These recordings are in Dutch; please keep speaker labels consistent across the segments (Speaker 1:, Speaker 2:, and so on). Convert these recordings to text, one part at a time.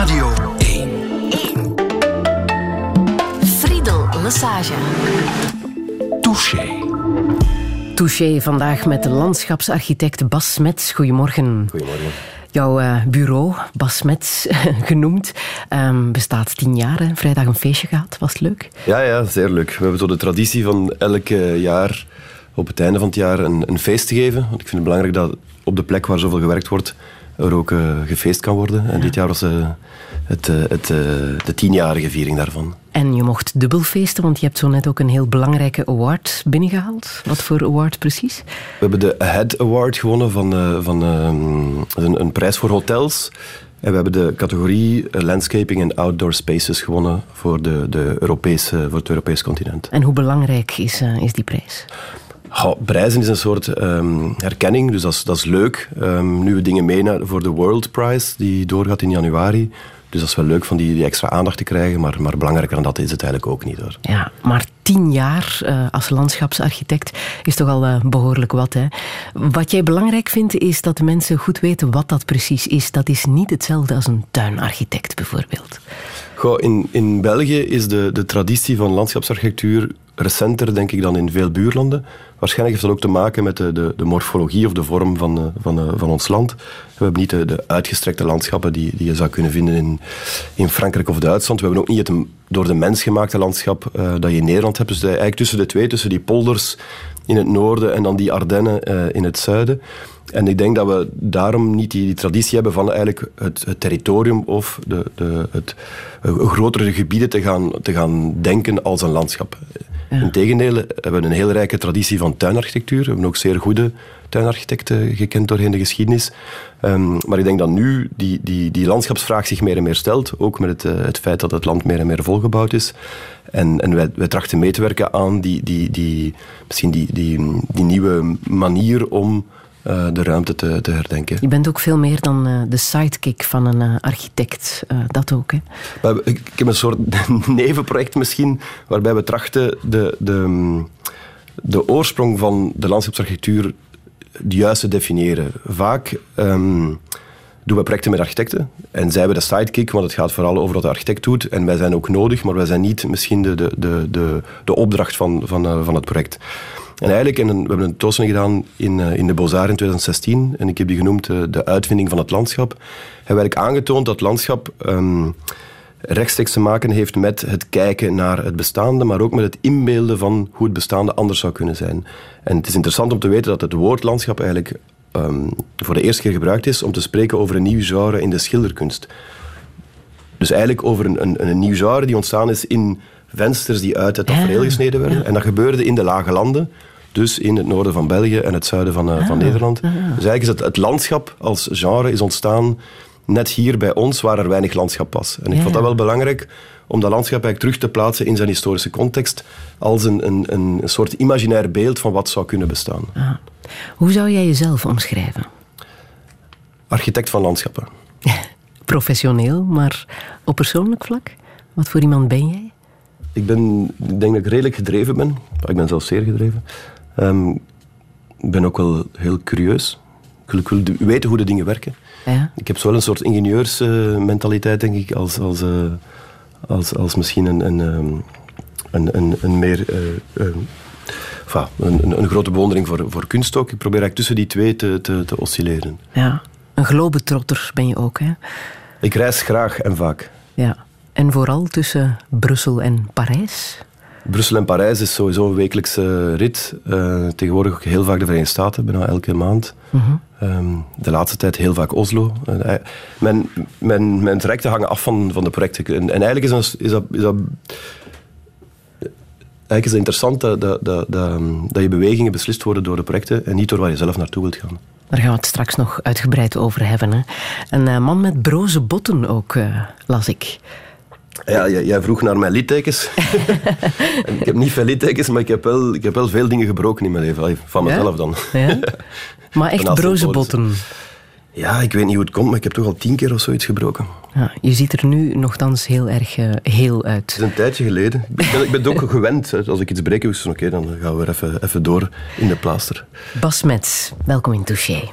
Speaker 1: Radio 1.
Speaker 2: 1. Friedel Lassage.
Speaker 1: Touché.
Speaker 3: Touché vandaag met de landschapsarchitect Bas Smets. Goedemorgen.
Speaker 4: Goedemorgen.
Speaker 3: Jouw uh, bureau, Bas Smets genoemd, um, bestaat tien jaar. Hè? Vrijdag een feestje gehad. Was het leuk?
Speaker 4: Ja, ja, zeer leuk. We hebben zo de traditie van elk jaar op het einde van het jaar een, een feest te geven. Want ik vind het belangrijk dat op de plek waar zoveel gewerkt wordt, er ook uh, gefeest kan worden. En ja. dit jaar was uh, het, uh, het, de tienjarige viering daarvan.
Speaker 3: En je mocht dubbel feesten, want je hebt zo net ook een heel belangrijke award binnengehaald. Wat voor award precies?
Speaker 4: We hebben de Ahead Award gewonnen van, van een, een prijs voor hotels. En we hebben de categorie Landscaping en Outdoor Spaces gewonnen voor, de, de Europese, voor het Europese continent.
Speaker 3: En hoe belangrijk is, is die prijs?
Speaker 4: Ja, prijzen is een soort um, herkenning, dus dat is, dat is leuk. Um, nu we dingen mee voor de World Prize, die doorgaat in januari. Dus dat is wel leuk van die, die extra aandacht te krijgen, maar, maar belangrijker dan dat is het eigenlijk ook niet. Hoor.
Speaker 3: Ja, maar tien jaar uh, als landschapsarchitect is toch al uh, behoorlijk wat. Hè? Wat jij belangrijk vindt, is dat de mensen goed weten wat dat precies is. Dat is niet hetzelfde als een tuinarchitect bijvoorbeeld.
Speaker 4: Goh, in, in België is de, de traditie van landschapsarchitectuur recenter, denk ik, dan in veel buurlanden. Waarschijnlijk heeft dat ook te maken met de, de, de morfologie of de vorm van, van, van ons land. We hebben niet de, de uitgestrekte landschappen die, die je zou kunnen vinden in, in Frankrijk of Duitsland. We hebben ook niet het door de mens gemaakte landschap uh, dat je in Nederland hebt. Dus eigenlijk tussen de twee, tussen die polders in het noorden en dan die Ardennen uh, in het zuiden. En ik denk dat we daarom niet die, die traditie hebben van eigenlijk het, het territorium of de, de, het grotere gebieden te gaan, te gaan denken als een landschap. Ja. Integendeel hebben we een heel rijke traditie van tuinarchitectuur. We hebben ook zeer goede tuinarchitecten gekend doorheen de geschiedenis. Um, maar ik denk dat nu die, die, die landschapsvraag zich meer en meer stelt. Ook met het, uh, het feit dat het land meer en meer volgebouwd is. En, en wij, wij trachten mee te werken aan die, die, die, misschien die, die, die nieuwe manier om uh, de ruimte te, te, herdenken.
Speaker 3: Je bent ook veel meer dan uh, de sidekick van een uh, architect. dat ook, hè?
Speaker 4: Maar ik, ik heb een soort nevenproject misschien, waarbij we trachten de, de, de oorsprong van de landschapsarchitectuur juist te definiëren. Vaak um, doen we projecten met architecten en zij hebben de sidekick, want het gaat vooral over wat de architect doet. En wij zijn ook nodig, maar wij zijn niet misschien de, de, de, de, de opdracht van, van, van het project. En eigenlijk, en we hebben een tentoonstelling gedaan in, in de Beaux-Arts in 2016, en ik heb die genoemd de uitvinding van het landschap. Hebben we eigenlijk aangetoond dat landschap um, rechtstreeks te maken heeft met het kijken naar het bestaande, maar ook met het inbeelden van hoe het bestaande anders zou kunnen zijn. En het is interessant om te weten dat het woord landschap eigenlijk um, voor de eerste keer gebruikt is om te spreken over een nieuw genre in de schilderkunst. Dus eigenlijk over een, een, een nieuw genre die ontstaan is in vensters die uit het tafereel gesneden werden. En dat gebeurde in de lage landen. Dus in het noorden van België en het zuiden van, uh, van Nederland. Dus eigenlijk is het, het landschap als genre is ontstaan net hier bij ons, waar er weinig landschap was. En ik ja, vond dat wel belangrijk om dat landschap eigenlijk terug te plaatsen in zijn historische context als een, een, een soort imaginair beeld van wat zou kunnen bestaan.
Speaker 3: Ah. Hoe zou jij jezelf omschrijven?
Speaker 4: Architect van landschappen.
Speaker 3: Professioneel, maar op persoonlijk vlak? Wat voor iemand ben jij?
Speaker 4: Ik, ben, ik denk dat ik redelijk gedreven ben. Ik ben zelfs zeer gedreven. Um, ik ben ook wel heel curieus. Ik wil weten hoe de dingen werken.
Speaker 3: Ja.
Speaker 4: Ik heb zo wel een soort ingenieursmentaliteit, denk ik, als, als, uh, als, als misschien een, een, een, een, een meer... Uh, uh, enfin, een, een, grote bewondering voor, voor kunst ook. Ik probeer eigenlijk tussen die twee te, te, te oscilleren.
Speaker 3: Ja, een globetrotter ben je ook, hè?
Speaker 4: Ik reis graag en vaak.
Speaker 3: Ja, en vooral tussen Brussel en Parijs?
Speaker 4: Brussel en Parijs is sowieso een wekelijkse rit. Uh, tegenwoordig ook heel vaak de Verenigde Staten, bijna elke maand.
Speaker 3: -hmm.
Speaker 4: um, de laatste tijd heel vaak Oslo. Uh, mijn, mijn, mijn trajecten hangen af van, van de projecten. En, en eigenlijk is dat, is dat, is dat Eigenlijk is het interessant dat, dat, dat, dat, je bewegingen beslist worden door de projecten en niet door waar je zelf naartoe wilt gaan.
Speaker 3: Daar gaan we het straks nog uitgebreid over hebben. Hè? Een uh, man met broze botten ook, uh, las ik.
Speaker 4: Ja, jij vroeg naar mijn littekens. ik heb niet veel littekens, maar ik heb, wel, ik heb wel veel dingen gebroken in mijn leven. Van mezelf dan.
Speaker 3: Ja? Maar echt broze botten?
Speaker 4: Ja, ik weet niet hoe het komt, maar ik heb toch al tien keer of zoiets gebroken.
Speaker 3: Ja, je ziet er nu nogthans heel erg uh, heel uit.
Speaker 4: Het is een tijdje geleden. Ik ben, ik ben het ook gewend. Hè. Als ik iets breek, is oké, okay, dan gaan we er even, even door in de plaaster.
Speaker 3: Bas Mets, welkom in Touché.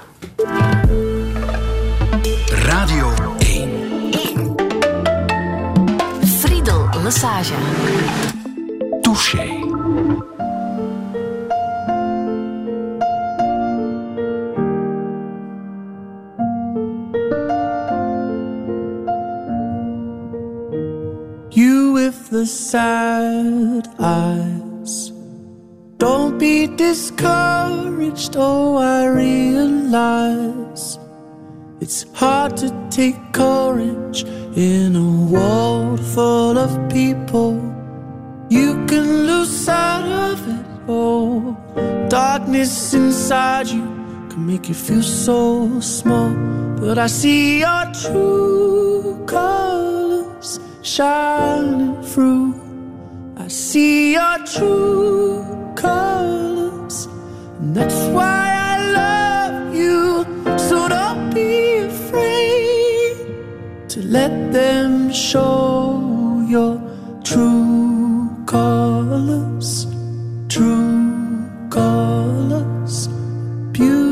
Speaker 1: Radio 1.
Speaker 2: 1.
Speaker 1: Lesage. Touché.
Speaker 2: With the sad eyes. Don't be discouraged, oh, I realize it's hard to take courage in a world full of people. You can lose sight of it, oh, darkness inside you can make you feel so small. But I see your true colors shining through. I see your true colors, and that's why I love you. So don't be afraid to let them show your true colors, true colors, beautiful.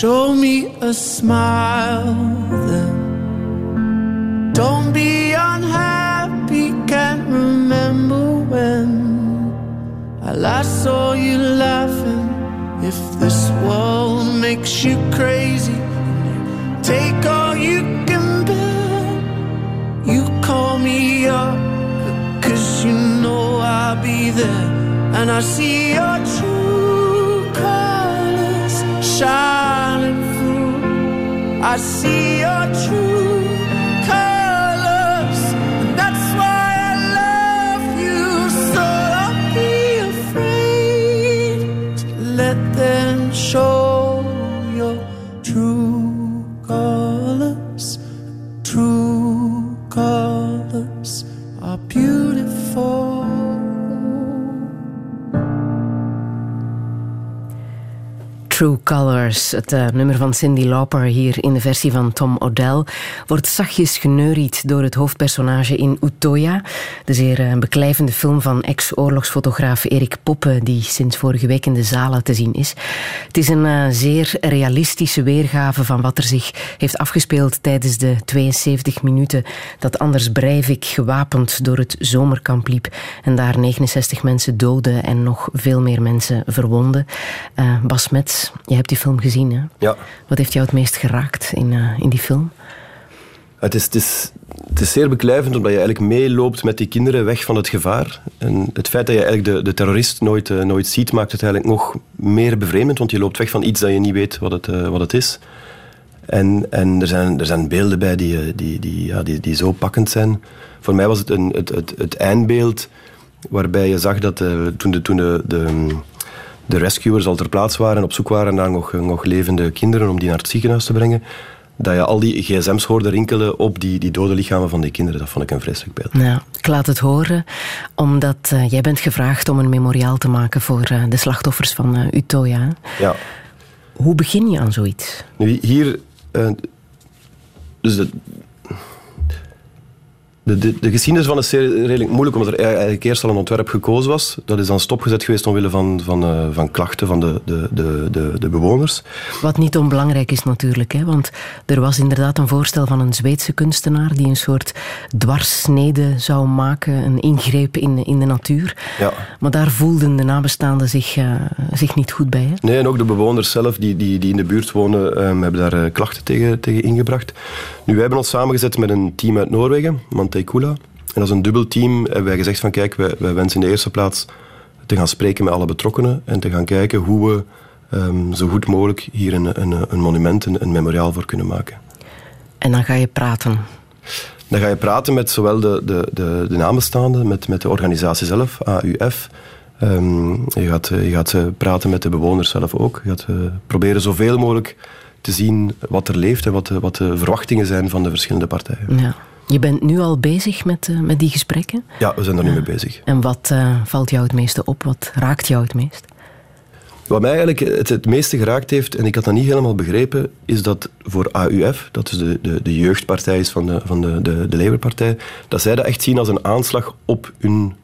Speaker 2: Show me a smile then. Don't be unhappy, can't remember when I last saw you laughing. If this world makes you crazy, take all you can bear. You call me up, cause you know I'll be there. And I see your true colors through. I see your true True Colors,
Speaker 3: het eh, nummer van Cindy Lauper hier in de versie van Tom O'Dell, wordt zachtjes geneuried door het hoofdpersonage in Utoya, de zeer eh, beklijvende film van ex-oorlogsfotograaf Erik Poppe, die sinds vorige week in de zalen te zien is. Het is een eh, zeer realistische weergave van wat er zich heeft afgespeeld tijdens de 72 minuten dat Anders Breivik gewapend door het zomerkamp liep en daar 69 mensen doodde en nog veel meer mensen verwonden. Uh, Bas Mets, je hebt die film gezien, hè?
Speaker 4: Ja.
Speaker 3: Wat heeft jou het meest geraakt in, uh, in die film?
Speaker 4: Het is, het, is, het is zeer beklijvend omdat je eigenlijk meeloopt met die kinderen weg van het gevaar. En het feit dat je eigenlijk de, de terrorist nooit, uh, nooit ziet, maakt het eigenlijk nog meer bevreemdend, want je loopt weg van iets dat je niet weet wat het, uh, wat het is. En, en er, zijn, er zijn beelden bij die, die, die, ja, die, die zo pakkend zijn. Voor mij was het een, het, het, het eindbeeld waarbij je zag dat toen de, toen de, de de rescuers al ter plaatse waren en op zoek waren naar nog, nog levende kinderen om die naar het ziekenhuis te brengen, dat je al die gsm's hoorde rinkelen op die, die dode lichamen van die kinderen. Dat vond ik een vreselijk beeld.
Speaker 3: Ja, ik laat het horen, omdat uh, jij bent gevraagd om een memoriaal te maken voor uh, de slachtoffers van uh, Utoya.
Speaker 4: Ja.
Speaker 3: Hoe begin je aan zoiets?
Speaker 4: Nu, hier... dus de, de, de, de, geschiedenis van is redelijk moeilijk, omdat er eigenlijk eerst al een ontwerp gekozen was. Dat is dan stopgezet geweest omwille van, van, uh, van klachten van de, de, de, de, de bewoners.
Speaker 3: Wat niet onbelangrijk is natuurlijk, hè? want er was inderdaad een voorstel van een Zweedse kunstenaar die een soort dwarssnede zou maken, een ingreep in, in de natuur.
Speaker 4: Ja.
Speaker 3: Maar daar voelden de nabestaanden zich, uh, zich niet goed bij. Hè?
Speaker 4: Nee, en ook de bewoners zelf die, die, die in de buurt wonen, um, hebben daar uh, klachten tegen, tegen ingebracht. Nu, wij hebben ons samengezet met een team uit Noorwegen, En als een dubbel team hebben wij gezegd van kijk, wij, wij wensen in de eerste plaats te gaan spreken met alle betrokkenen en te gaan kijken hoe we um, zo goed mogelijk hier een, een, een monument, een, een memoriaal voor kunnen maken.
Speaker 3: En dan ga je praten?
Speaker 4: Dan ga je praten met zowel de, de, de, de namenstaanden, met, met de organisatie zelf, AUF. Um, je, gaat, je gaat praten met de bewoners zelf ook. Je gaat uh, proberen zoveel mogelijk te zien wat er leeft en wat de, wat de verwachtingen zijn van de verschillende partijen.
Speaker 3: Ja. Je bent nu al bezig met, uh, met die gesprekken?
Speaker 4: Ja, we zijn er nu mee bezig.
Speaker 3: En wat uh, valt jou het meeste op? Wat raakt jou het meest?
Speaker 4: Wat mij eigenlijk het, het meeste geraakt heeft, en ik had dat niet helemaal begrepen, is dat voor AUF, dat is de, de, de jeugdpartij is van, de, van de, de, de Labour-partij, dat zij dat echt zien als een aanslag op hun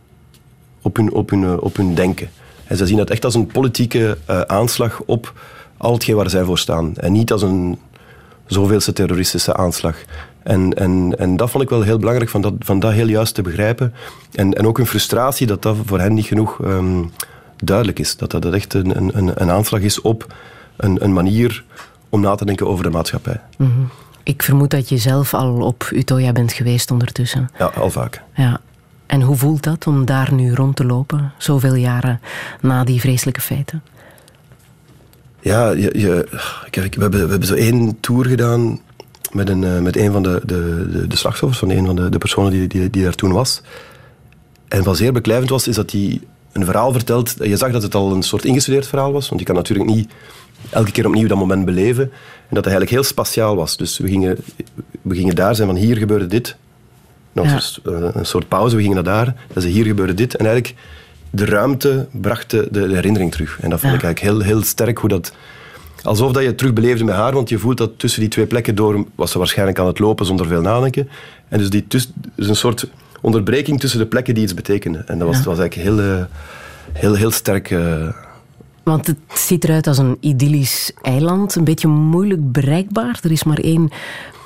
Speaker 4: op hun, op hun, op hun denken. En ze zien dat echt als een politieke uh, aanslag op al hetgeen waar zij voor staan. En niet als een zoveelste terroristische aanslag. En, en, en dat vond ik wel heel belangrijk, van dat, van dat heel juist te begrijpen. En, en ook een frustratie dat dat voor hen niet genoeg um, duidelijk is. Dat dat echt een, een, een aanslag is op een, een manier om na te denken over de maatschappij.
Speaker 3: Mm -hmm. Ik vermoed dat je zelf al op Utoya bent geweest ondertussen.
Speaker 4: Ja, al vaak.
Speaker 3: Ja. En hoe voelt dat om daar nu rond te lopen, zoveel jaren na die vreselijke feiten?
Speaker 4: Ja, je, je, kijk, we, hebben, we hebben zo één tour gedaan met een, eh, met een van de, de, de, de slachtoffers, van een van de, de personen die, die, die daar toen was. En wat zeer beklijvend was, is dat hij een verhaal vertelt. Je zag dat het al een soort ingestudeerd verhaal was, want je kan natuurlijk niet elke keer opnieuw dat moment beleven. En dat het eigenlijk heel spatiaal was. Dus we gingen, we gingen daar zijn van hier gebeurde dit. Nog ja. een soort pauze, we gingen naar daar. Dus hier gebeurde dit. En eigenlijk de ruimte bracht de, de herinnering terug. En dat vond ja. ik eigenlijk heel, heel sterk hoe dat... Alsof dat je het terugbeleefde met haar, want je voelt dat tussen die twee plekken door was ze waarschijnlijk aan het lopen zonder veel nadenken. En dus die tuss, dus een soort onderbreking tussen de plekken die iets betekenen. En dat was, ja. was eigenlijk heel, uh, heel, heel sterk... Uh,
Speaker 3: want het ziet eruit als een idyllisch eiland, een beetje moeilijk bereikbaar. Er is maar één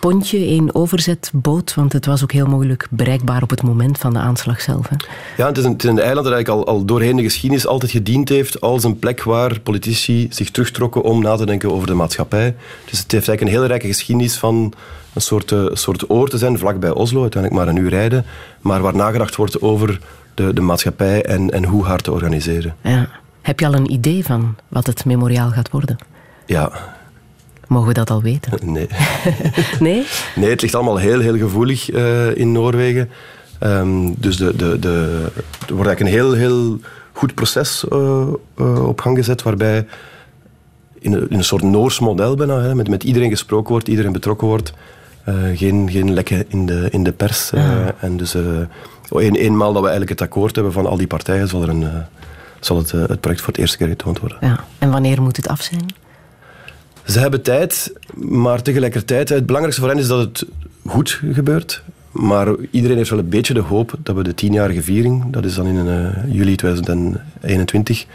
Speaker 3: pontje, één overzetboot, want het was ook heel moeilijk bereikbaar op het moment van de aanslag zelf. Hè?
Speaker 4: Ja, het is, een, het is een eiland dat eigenlijk al, al doorheen de geschiedenis altijd gediend heeft als een plek waar politici zich terugtrokken om na te denken over de maatschappij. Dus het heeft eigenlijk een hele rijke geschiedenis van een soort, uh, soort oor te zijn, vlakbij Oslo, uiteindelijk maar een uur rijden, maar waar nagedacht wordt over de, de maatschappij en, en hoe haar te organiseren.
Speaker 3: Ja. Heb je al een idee van wat het memoriaal gaat worden?
Speaker 4: Ja.
Speaker 3: Mogen we dat al weten?
Speaker 4: Nee.
Speaker 3: nee?
Speaker 4: Nee, het ligt allemaal heel, heel gevoelig uh, in Noorwegen. Um, dus de, de, de, er wordt eigenlijk een heel, heel goed proces uh, uh, op gang gezet, waarbij in een, in een soort Noors model bijna, hè, met, met iedereen gesproken wordt, iedereen betrokken wordt. geen, geen lekken in de, in de pers. Ja. en dus een, eenmaal dat we eigenlijk het akkoord hebben van al die partijen, zal er een zal het, het project voor het eerste keer getoond worden.
Speaker 3: Ja. En wanneer moet het af zijn?
Speaker 4: Ze hebben tijd, maar tegelijkertijd, het belangrijkste voor hen is dat het goed gebeurt. Maar iedereen heeft wel een beetje de hoop dat we de tienjarige viering, dat is dan in uh, juli 2021,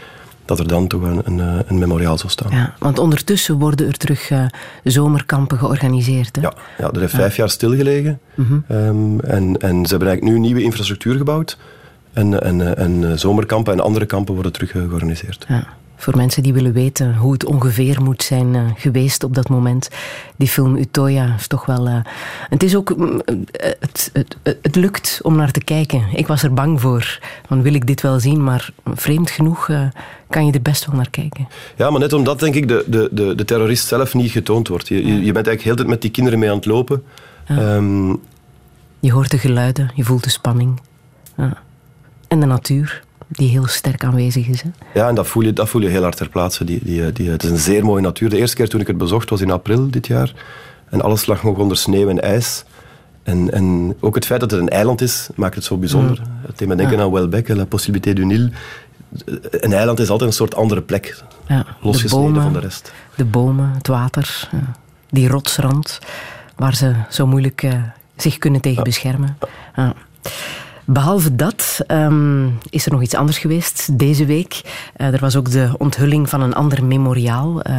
Speaker 4: dat er dan toch een, een, een memoriaal zal staan.
Speaker 3: Ja, want ondertussen worden er terug uh, zomerkampen georganiseerd. Hè?
Speaker 4: Ja, ja, er heeft ja. vijf jaar stilgelegen. Mm -hmm. um, en, en ze hebben eigenlijk nu nieuwe infrastructuur gebouwd. En, en, en zomerkampen en andere kampen worden terug georganiseerd.
Speaker 3: Ja. Voor mensen die willen weten hoe het ongeveer moet zijn uh, geweest op dat moment. Die film Utoya is toch wel... Uh, het is ook... Uh, het, het, het, lukt om naar te kijken. Ik was er bang voor. Van wil ik dit wel zien? Maar vreemd genoeg kan je er best wel naar kijken.
Speaker 4: Ja, maar net omdat denk ik de, de, de, de terrorist zelf niet getoond wordt. Je, je, je bent eigenlijk heel tijd met die kinderen mee aan het lopen.
Speaker 3: Ja. Um, je hoort de geluiden, je voelt de spanning. Ja. En de natuur die heel sterk aanwezig is. Hè?
Speaker 4: Ja, en dat voel je, dat voel je heel hard ter plaatse. Die, die, die, het is een zeer mooie natuur. De eerste keer toen ik het bezocht was in april dit jaar. En alles lag nog onder sneeuw en ijs. En, en ook het feit dat het een eiland is, maakt het zo bijzonder. Mm. Het deed me denken ja. aan Welbeck, La Possibilité du Nil. Een eiland is altijd een soort andere plek.
Speaker 3: Ja,
Speaker 4: losgesneden
Speaker 3: de bomen,
Speaker 4: van de rest.
Speaker 3: De bomen, het water, die rotsrand, waar ze zo moeilijk uh, zich kunnen tegen ja. beschermen. Ja. Behalve dat um, is er nog iets anders geweest deze week. Uh, er was ook de onthulling van een ander memoriaal uh,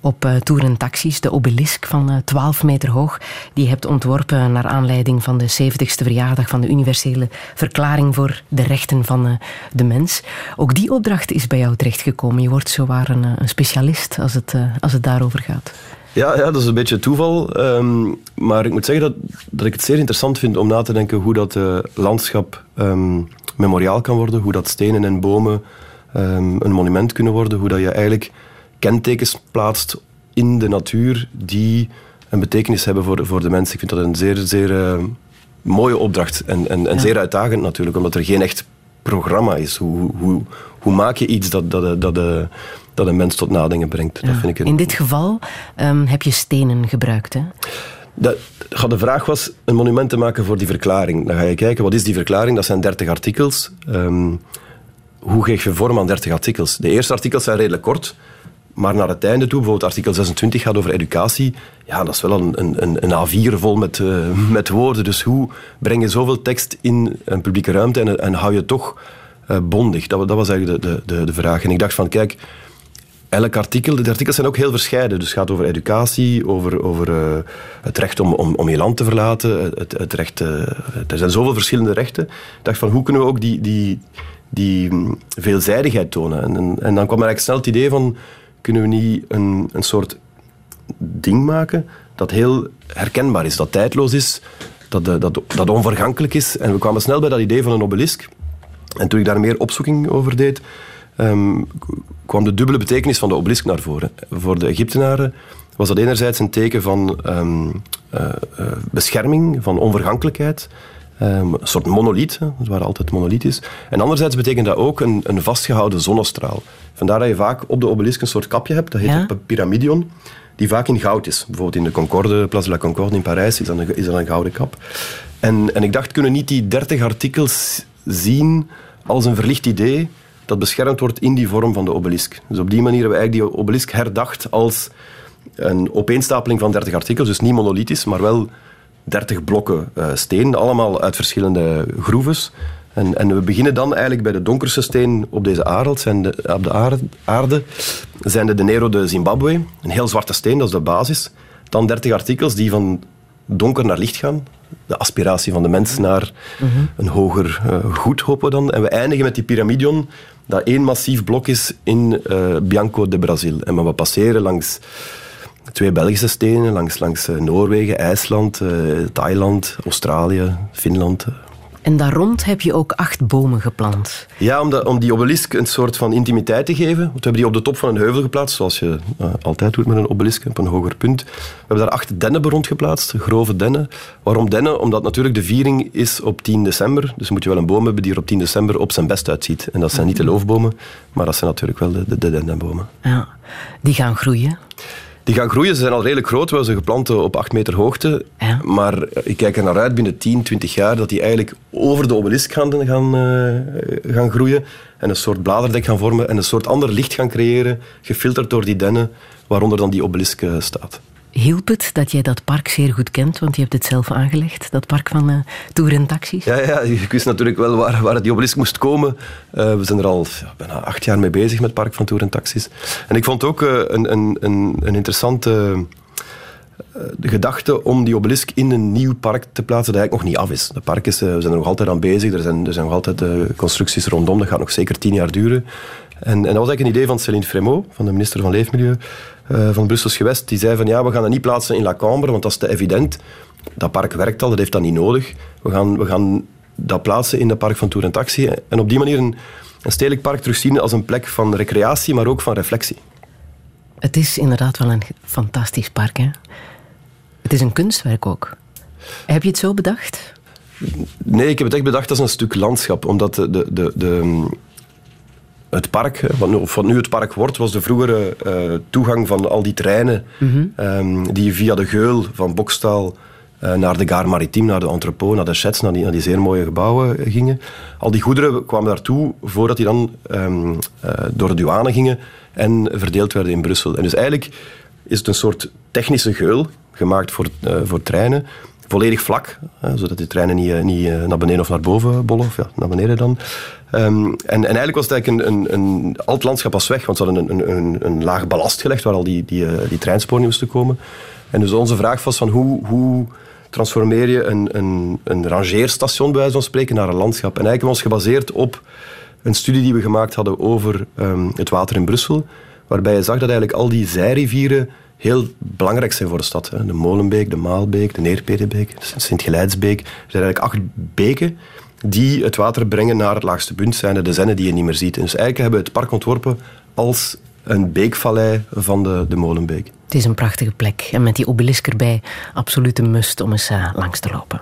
Speaker 3: op uh, Tour en Taxis, de obelisk van 12 meter hoog. Die je hebt ontworpen naar aanleiding van de 70ste verjaardag van de Universele Verklaring voor de Rechten van de Mens. Ook die opdracht is bij jou terechtgekomen. Je wordt zowaar een, een specialist als het, als het daarover gaat.
Speaker 4: Ja, ja, dat is een beetje toeval. Um, maar ik moet zeggen dat, dat ik het zeer interessant vind om na te denken hoe dat uh, landschap um, memoriaal kan worden. Hoe dat stenen en bomen um, een monument kunnen worden. Hoe dat je eigenlijk kentekens plaatst in de natuur die een betekenis hebben voor, voor de mensen. Ik vind dat een zeer, zeer uh, mooie opdracht. En, en, en ja. zeer uitdagend natuurlijk, omdat er geen echt programma is. Hoe, hoe, hoe maak je iets dat, dat, dat, dat dat een mens tot nadenken brengt.
Speaker 3: Ja.
Speaker 4: Dat vind ik een...
Speaker 3: In dit geval um, heb je stenen gebruikt, hè?
Speaker 4: Dat, de vraag was een monument te maken voor die verklaring. Dan ga je kijken, wat is die verklaring? Dat zijn 30 artikels. Um, hoe geef je vorm aan 30 artikels? De eerste artikels zijn redelijk kort. Maar naar het einde toe, bijvoorbeeld artikel 26 gaat over educatie. Ja, dat is wel een, een, een A4 vol met, uh, met woorden. Dus hoe breng je zoveel tekst in een publieke ruimte en, en hou je toch bondig? Dat, dat was eigenlijk de, de, de, vraag. En ik dacht van, kijk, elk artikel, de artikels zijn ook heel verscheiden. Dus het gaat over educatie, over, over uh, het recht om, om, om je land te verlaten, het, het recht... Uh, er zijn zoveel verschillende rechten. Ik dacht van, hoe kunnen we ook die, die, die mm, veelzijdigheid tonen? En, en, dan kwam er eigenlijk snel het idee van, kunnen we niet een, een soort ding maken dat heel herkenbaar is, dat tijdloos is, dat, dat, dat onvergankelijk is. En we kwamen snel bij dat idee van een obelisk. En toen ik daar meer opzoeking over deed, um, kwam de dubbele betekenis van de obelisk naar voren. Voor de Egyptenaren was dat enerzijds een teken van um, uh, bescherming, van onvergankelijkheid. Um, een soort monoliet, waar altijd monoliet is. En anderzijds betekent dat ook een, een vastgehouden zonnestraal. Vandaar dat je vaak op de obelisk een soort kapje hebt, dat heet ja? een pyramidion, die vaak in goud is. Bijvoorbeeld in de Concorde, Place de la Concorde in Parijs, is dat een, is dat een gouden kap. En, en ik dacht, kunnen niet die dertig artikels zien als een verlicht idee dat beschermd wordt in die vorm van de obelisk. Dus op die manier hebben we eigenlijk die obelisk herdacht als een opeenstapeling van 30 artikels, dus niet monolithisch, maar wel 30 blokken uh, steen, allemaal uit verschillende groeves. En, en, we beginnen dan eigenlijk bij de donkerste steen op deze aarde, zijn de, op de aarde, aarde zijn de Denero de Zimbabwe, een heel zwarte steen, dat is de basis. Dan 30 artikels die van donker naar licht gaan, de aspiratie van de mens naar een hoger uh, goed, hopen we dan. En we eindigen met die pyramidion, dat één massief blok is in uh, Bianco de Brazil. En we passeren langs twee Belgische stenen, langs, langs uh, Noorwegen, IJsland, Thailand, Australië, Finland,
Speaker 3: en daar rond heb je ook acht bomen geplant.
Speaker 4: Ja, om, de, om die obelisk een soort van intimiteit te geven. Want we hebben die op de top van een heuvel geplaatst, zoals je uh, altijd doet met een obelisk, op een hoger punt. We hebben daar acht dennen rond geplaatst, grove dennen. Waarom dennen? Omdat natuurlijk de viering is op 10 december. Dus moet je wel een boom hebben die er op 10 december op zijn best uitziet. En dat zijn niet de loofbomen, maar dat zijn natuurlijk wel de, de, de dennenbomen.
Speaker 3: Ja, die gaan groeien.
Speaker 4: Die gaan groeien. Ze zijn al redelijk groot. We zijn geplant op 8 meter hoogte. Ja. Maar ik kijk er naar uit binnen 10, 20 jaar dat die eigenlijk over de obelisk gaan, gaan, uh, gaan groeien. En een soort bladerdek gaan vormen en een soort ander licht gaan creëren, gefilterd door die dennen, waaronder dan die obelisk staat.
Speaker 3: Hielp het dat jij dat park zeer goed kent? Want je hebt het zelf aangelegd, dat park van uh, Tour en Taxis.
Speaker 4: Ja, ja, ik wist natuurlijk wel waar, waar die obelisk moest komen. Uh, we zijn er al bijna acht jaar mee bezig met het park van Tour en Taxis. En ik vond ook uh, een, een, een, een interessante de gedachte om die obelisk in een nieuw park te plaatsen dat eigenlijk nog niet af is. De park is, we zijn er nog altijd aan bezig. Er zijn, er zijn nog altijd constructies rondom. Dat gaat nog zeker tien jaar duren. En, en, dat was eigenlijk een idee van Céline Frémaux, van de minister van Leefmilieu uh, van Brussels gewest. Die zei van ja, we gaan dat niet plaatsen in La Cambre, want dat is te evident. Dat park werkt al, dat heeft dat niet nodig. We gaan, we gaan dat plaatsen in het park van Tour en Taxi. En op die manier een, een stedelijk park terugzien als een plek van recreatie, maar ook van reflectie.
Speaker 3: Het is inderdaad wel een fantastisch park. Hè? Het is een kunstwerk ook. Heb je het zo bedacht?
Speaker 4: Nee, ik heb het echt bedacht als een stuk landschap. Omdat de, de, de, de het park, wat nu, wat nu het park wordt, was de vroegere uh, toegang van al die treinen mm um, die via de geul van Bokstaal uh, naar de Gare Maritime, naar de Entrepot, naar de Chets, naar die, naar die zeer mooie gebouwen gingen. Al die goederen kwamen daartoe voordat die dan um, uh, door de douane gingen en verdeeld werden in Brussel. En dus eigenlijk is het een soort technische geul, gemaakt voor, voor treinen, volledig vlak, zodat de treinen niet, niet naar beneden of naar boven bollen, of ja, naar beneden dan. Um, en, en, eigenlijk was het eigenlijk een, een, een, al het landschap was weg, want ze hadden een, een, een, laag ballast gelegd waar al die, die, uh, die treinsporen moesten komen. En dus onze vraag was van hoe, hoe transformeer je een, een, een rangeerstation, bij wijze van spreken, naar een landschap. En eigenlijk ons gebaseerd op een studie die we gemaakt hadden over um, het water in Brussel, waarbij je zag dat eigenlijk al die zijrivieren heel belangrijk zijn voor de stad. Hè. De Molenbeek, de Maalbeek, de Neerpedebeek, de Sint-Geleidsbeek. Er zijn eigenlijk acht beken die het water brengen naar het laagste punt, zijn de zennen die je niet meer ziet. Dus eigenlijk hebben we het park ontworpen als een beekvallei van de, de Molenbeek.
Speaker 3: Het is een prachtige plek en met die obelisk erbij absoluut een must om eens uh, langs te lopen.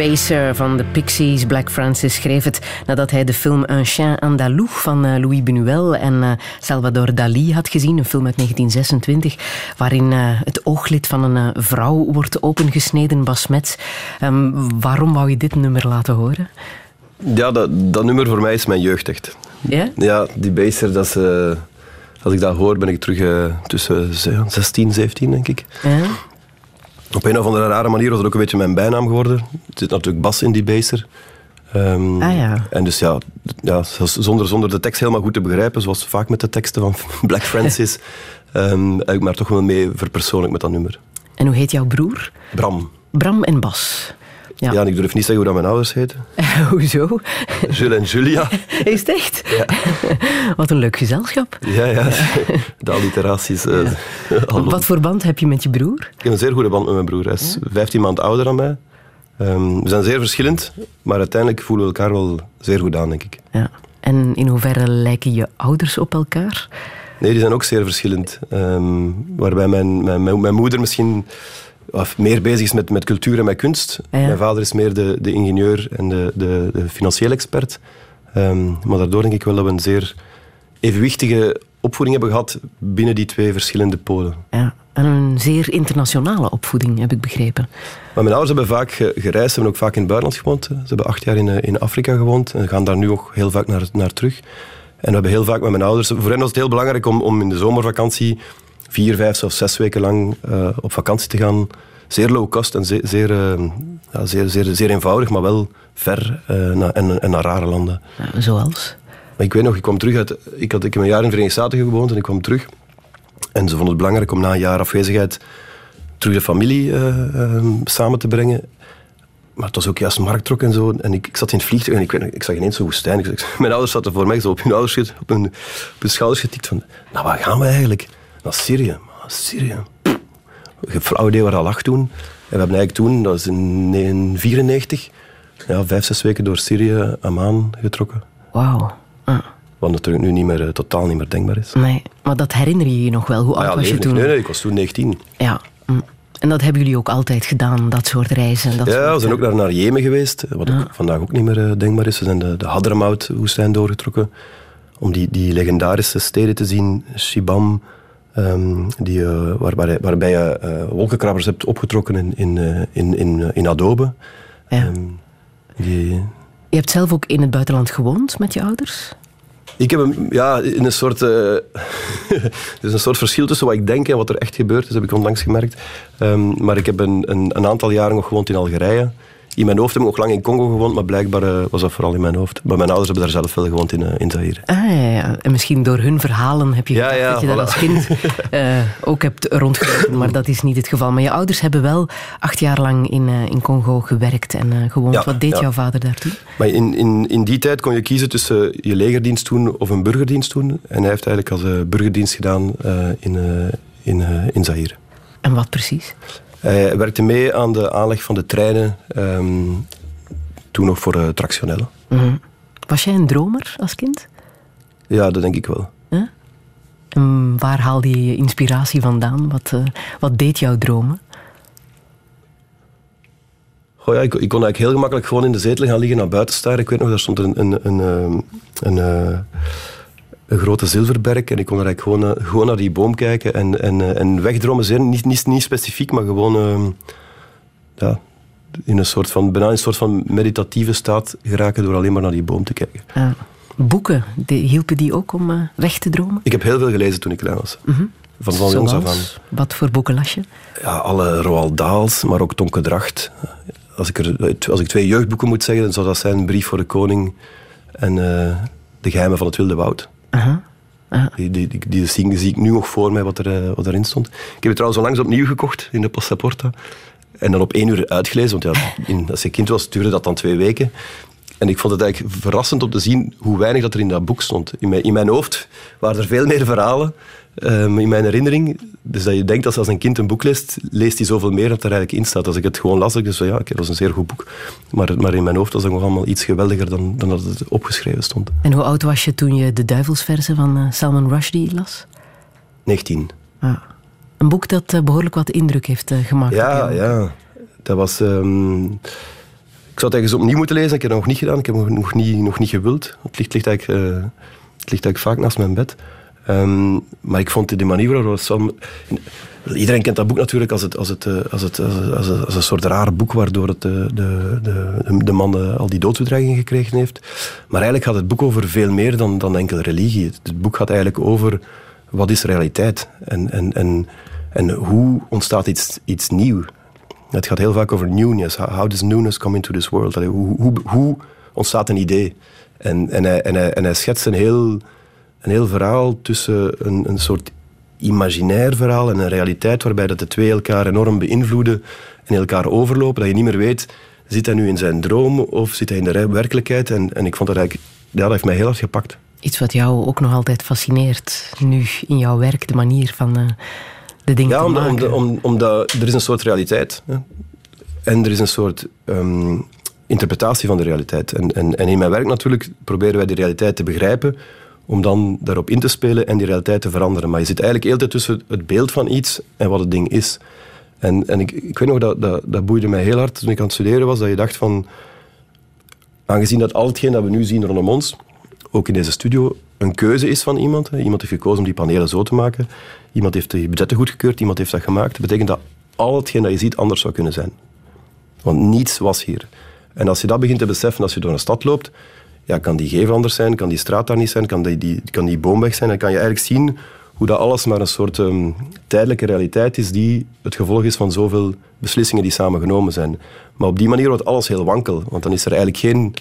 Speaker 3: Baser van de Pixies, Black Francis, schreef het nadat hij de film Un chien andalou van eh, Louis Buñuel en eh, Salvador Dali had gezien, een film uit 1926, waarin eh, het ooglid van een vrouw wordt opengesneden, Basmet. Um, waarom wou je dit nummer laten horen?
Speaker 4: Ja, dat, dat nummer voor mij is mijn jeugd echt.
Speaker 3: Ja?
Speaker 4: Ja, die Baser, dat als ik dat hoor, ben ik terug tussen 16, 17, denk ik.
Speaker 3: Ja?
Speaker 4: Op een of andere rare manier was het ook een beetje mijn bijnaam geworden. Er zit natuurlijk Bas in die baser.
Speaker 3: Um, ah ja.
Speaker 4: En dus ja, ja zonder, zonder de tekst helemaal goed te begrijpen, zoals vaak met de teksten van Black Francis, um, heb ik maar toch wel mee verpersoonlijk met dat nummer.
Speaker 3: En hoe heet jouw broer?
Speaker 4: Bram.
Speaker 3: Bram en Bas.
Speaker 4: Ja. ja, en ik durf niet zeggen hoe dat mijn ouders heten.
Speaker 3: Hoezo?
Speaker 4: Jules en Julia.
Speaker 3: Is het echt?
Speaker 4: Ja.
Speaker 3: Wat een leuk gezelschap.
Speaker 4: Ja, ja. De alliteraties. Uh,
Speaker 3: Wat voor band heb je met je broer?
Speaker 4: Ik heb een zeer goede band met mijn broer. Hij is 15 maanden ouder dan mij. Um, we zijn zeer verschillend, maar uiteindelijk voelen we elkaar wel zeer goed aan, denk ik.
Speaker 3: Ja. En in hoeverre lijken je ouders op elkaar?
Speaker 4: Nee, die zijn ook zeer verschillend. Um, waarbij mijn, mijn, mijn moeder misschien of meer bezig is met, met cultuur en met kunst. Mijn vader is meer de, de ingenieur en de, de, de financieel expert. Um, maar daardoor denk ik wel dat we een zeer evenwichtige opvoeding hebben gehad binnen die twee verschillende polen.
Speaker 3: Ja, en een zeer internationale opvoeding, heb ik begrepen.
Speaker 4: Maar mijn ouders hebben vaak gereisd, ze hebben ook vaak in het buitenland gewoond. Ze hebben acht jaar in, eh, in Afrika gewoond en gaan daar nu ook heel vaak naar, naar terug. En we hebben heel vaak met mijn ouders... Voor hen was het heel belangrijk om, om in de zomervakantie vier, vijf of zes weken lang uh, op vakantie te gaan. Zeer low cost en zeer, zeer, uh, ja, zeer, zeer, zeer, eenvoudig, maar wel ver uh, naar, en, en, naar rare landen.
Speaker 3: zoals?
Speaker 4: Maar ik weet nog, ik kwam terug uit... Ik, had, ik heb een jaar in de Verenigde Staten gewoond en ik kwam terug. En ze vonden het belangrijk om na een jaar afwezigheid terug de familie samen te brengen. Maar het was ook juist markttrok en zo. En ik, ik zat in het vliegtuig en ik, weet, ik zag ineens zo'n woestijn. Ik, mijn ouders zaten voor mij zo op hun, ouders, op hun, op hun schouders getikt van... Nou, waar gaan we eigenlijk? Naar Syrië. Syrië. Ik heb flauw idee waar dat lag toen. En we hebben eigenlijk toen, dat is in 1994, ja, vijf, zes weken door Syrië, Amman getrokken.
Speaker 3: Wauw. Ah.
Speaker 4: Wat natuurlijk nu niet meer, eh, totaal niet meer denkbaar is.
Speaker 3: Nee, maar dat herinner je je nog wel. Hoe ah oud was je toen?
Speaker 4: Nee, nee, ik was toen 19.
Speaker 3: Ja. Mm. En dat hebben jullie ook altijd gedaan, dat soort reizen? Dat
Speaker 4: ja,
Speaker 3: we
Speaker 4: zijn ook naar, naar Jemen geweest, wat ook vandaag ook niet meer denkbaar is. We zijn de, de Hadramaut-woestijn doorgetrokken om die, die legendarische steden te zien. Shibam, Um, die, uh, waarbij, waarbij je uh, wolkenkrabbers hebt opgetrokken in, in, uh, in, in, in Adobe.
Speaker 3: Ja. Um, die... Je hebt zelf ook in het buitenland gewoond met je ouders?
Speaker 4: Ik heb een, ja, in een soort, er is een soort verschil tussen wat ik denk en wat er echt gebeurt is, heb ik onlangs gemerkt. Um, maar ik heb een, een, een, aantal jaren nog gewoond in Algerije in mijn hoofd heb ik nog lang in Congo gewoond, maar blijkbaar uh, was dat vooral in mijn hoofd. Maar mijn ouders hebben daar zelf wel gewoond in, uh, in Zaire.
Speaker 3: Ah, ja, ja. En misschien door hun verhalen heb je ja, ja, dat je voilà. daar als kind uh, ook hebt rondgelopen, maar dat is niet het geval. Maar je ouders hebben wel acht jaar lang in, in Congo gewerkt en gewoond. Ja, Wat deed jouw vader daartoe?
Speaker 4: Maar in, in, in die tijd kon je kiezen tussen je legerdienst doen of een burgerdienst doen. En hij heeft eigenlijk als burgerdienst gedaan in, in, in Zaire.
Speaker 3: En wat precies?
Speaker 4: Hij werkte mee aan de aanleg van de treinen, um, toen nog voor uh, tractionellen.
Speaker 3: Mm -hmm. Was jij een dromer als kind?
Speaker 4: Ja, dat denk ik wel.
Speaker 3: Huh? En waar haalde je je inspiratie vandaan? Wat, uh, wat deed jouw dromen?
Speaker 4: Goh, ja, ik, ik, kon eigenlijk heel gemakkelijk gewoon in de zetel gaan liggen naar buiten staren. Ik weet nog, daar stond een, een, een, een, een, een grote zilverberg en ik kon er eigenlijk gewoon, gewoon naar die boom kijken en, en, en wegdromen zijn. Niet, niet, niet specifiek, maar gewoon ja, in een soort van, bijna een soort van meditatieve staat geraken door alleen maar naar die boom te kijken. Ja.
Speaker 3: Boeken, hielpen die ook om uh, weg te dromen?
Speaker 4: Ik heb heel veel gelezen toen ik klein was. Mm -hmm. Van, van jongs af aan.
Speaker 3: Wat voor boeken las je?
Speaker 4: Ja, alle Roald Daals, maar ook Tonke Dracht. Als ik, er, als ik twee jeugdboeken moet zeggen, dan zou dat zijn Brief voor de Koning en uh, De Geheimen van het Wilde Woud. Die, die, zie, ik nu nog voor mij wat, er, uh, wat erin stond. Ik heb het trouwens onlangs opnieuw gekocht in de Passaporta. En dan op één uur uitgelezen, want ja, in, als ik kind was, duurde dat dan twee weken. En ik vond het eigenlijk verrassend om te zien hoe weinig dat er in dat boek stond. In mijn, in mijn hoofd waren er veel meer verhalen, um, in mijn herinnering. Dus dat je denkt dat als een kind een boek leest, leest hij zoveel meer dat er eigenlijk in staat. Als ik het gewoon las, ik dus ja, dat was een zeer goed boek. Maar, maar in mijn hoofd was het nog allemaal iets geweldiger dan, dan dat het opgeschreven stond.
Speaker 3: En hoe oud was je toen je de duivelsverzen van uh, Salman Rushdie las?
Speaker 4: 19.
Speaker 3: Ah. Een boek dat uh, behoorlijk wat indruk heeft uh, gemaakt.
Speaker 4: Ja, ja. Dat was... Um, ik zou het eens opnieuw moeten lezen. Ik heb het nog niet gedaan. Ik heb het nog niet, nog niet gewild. Het ligt, ligt, eigenlijk, het ligt vaak naast mijn bed. Um, maar ik vond de manier waarop Salman... Iedereen kent dat boek natuurlijk als, een soort raar boek waardoor het de, de, de, de man al die doodsbedreigingen gekregen heeft. Maar eigenlijk gaat het boek over veel meer dan, dan enkel religie. Het boek gaat eigenlijk over wat is realiteit en, en, en, en hoe ontstaat iets, iets nieuw. Het gaat heel vaak over newness. How does newness come into this world? Hoe, hoe, ontstaat een idee? En, en, hij, en, en schetst een heel, een heel verhaal tussen een, een soort imaginair verhaal en een realiteit waarbij dat de twee elkaar enorm beïnvloeden en elkaar overlopen. Dat je niet meer weet, zit hij nu in zijn droom of zit hij in de werkelijkheid? En, en ik vond dat eigenlijk, dat heeft mij heel hard gepakt.
Speaker 3: Iets wat jou ook nog altijd fascineert, nu in jouw werk, de manier van uh, de dingen
Speaker 4: ja,
Speaker 3: te
Speaker 4: omdat,
Speaker 3: maken.
Speaker 4: Om, omdat er is een soort realiteit. Hè. En er is een soort um, interpretatie van de realiteit. En, en, en in mijn werk natuurlijk proberen wij die realiteit te begrijpen, om dan daarop in te spelen en die realiteit te veranderen. Maar je zit eigenlijk heel tussen het beeld van iets en wat het ding is. En, en ik, ik weet nog, dat, dat, dat boeide mij heel hard toen ik aan het studeren was, dat je dacht van, aangezien dat al hetgeen dat we nu zien rondom ons, ook in deze studio, een keuze is van iemand. Iemand heeft gekozen om die panelen zo te maken. Iemand heeft de budgetten goedgekeurd, iemand heeft dat gemaakt. Dat betekent dat al hetgeen dat je ziet anders zou kunnen zijn. Want niets was hier. En als je dat begint te beseffen als je door een stad loopt, ja, kan die gevel anders zijn, kan die straat daar niet zijn, kan die, die, kan die boom weg zijn. Dan kan je eigenlijk zien hoe dat alles maar een soort um, tijdelijke realiteit is die het gevolg is van zoveel beslissingen die samen genomen zijn. Maar op die manier wordt alles heel wankel, want dan is er eigenlijk geen...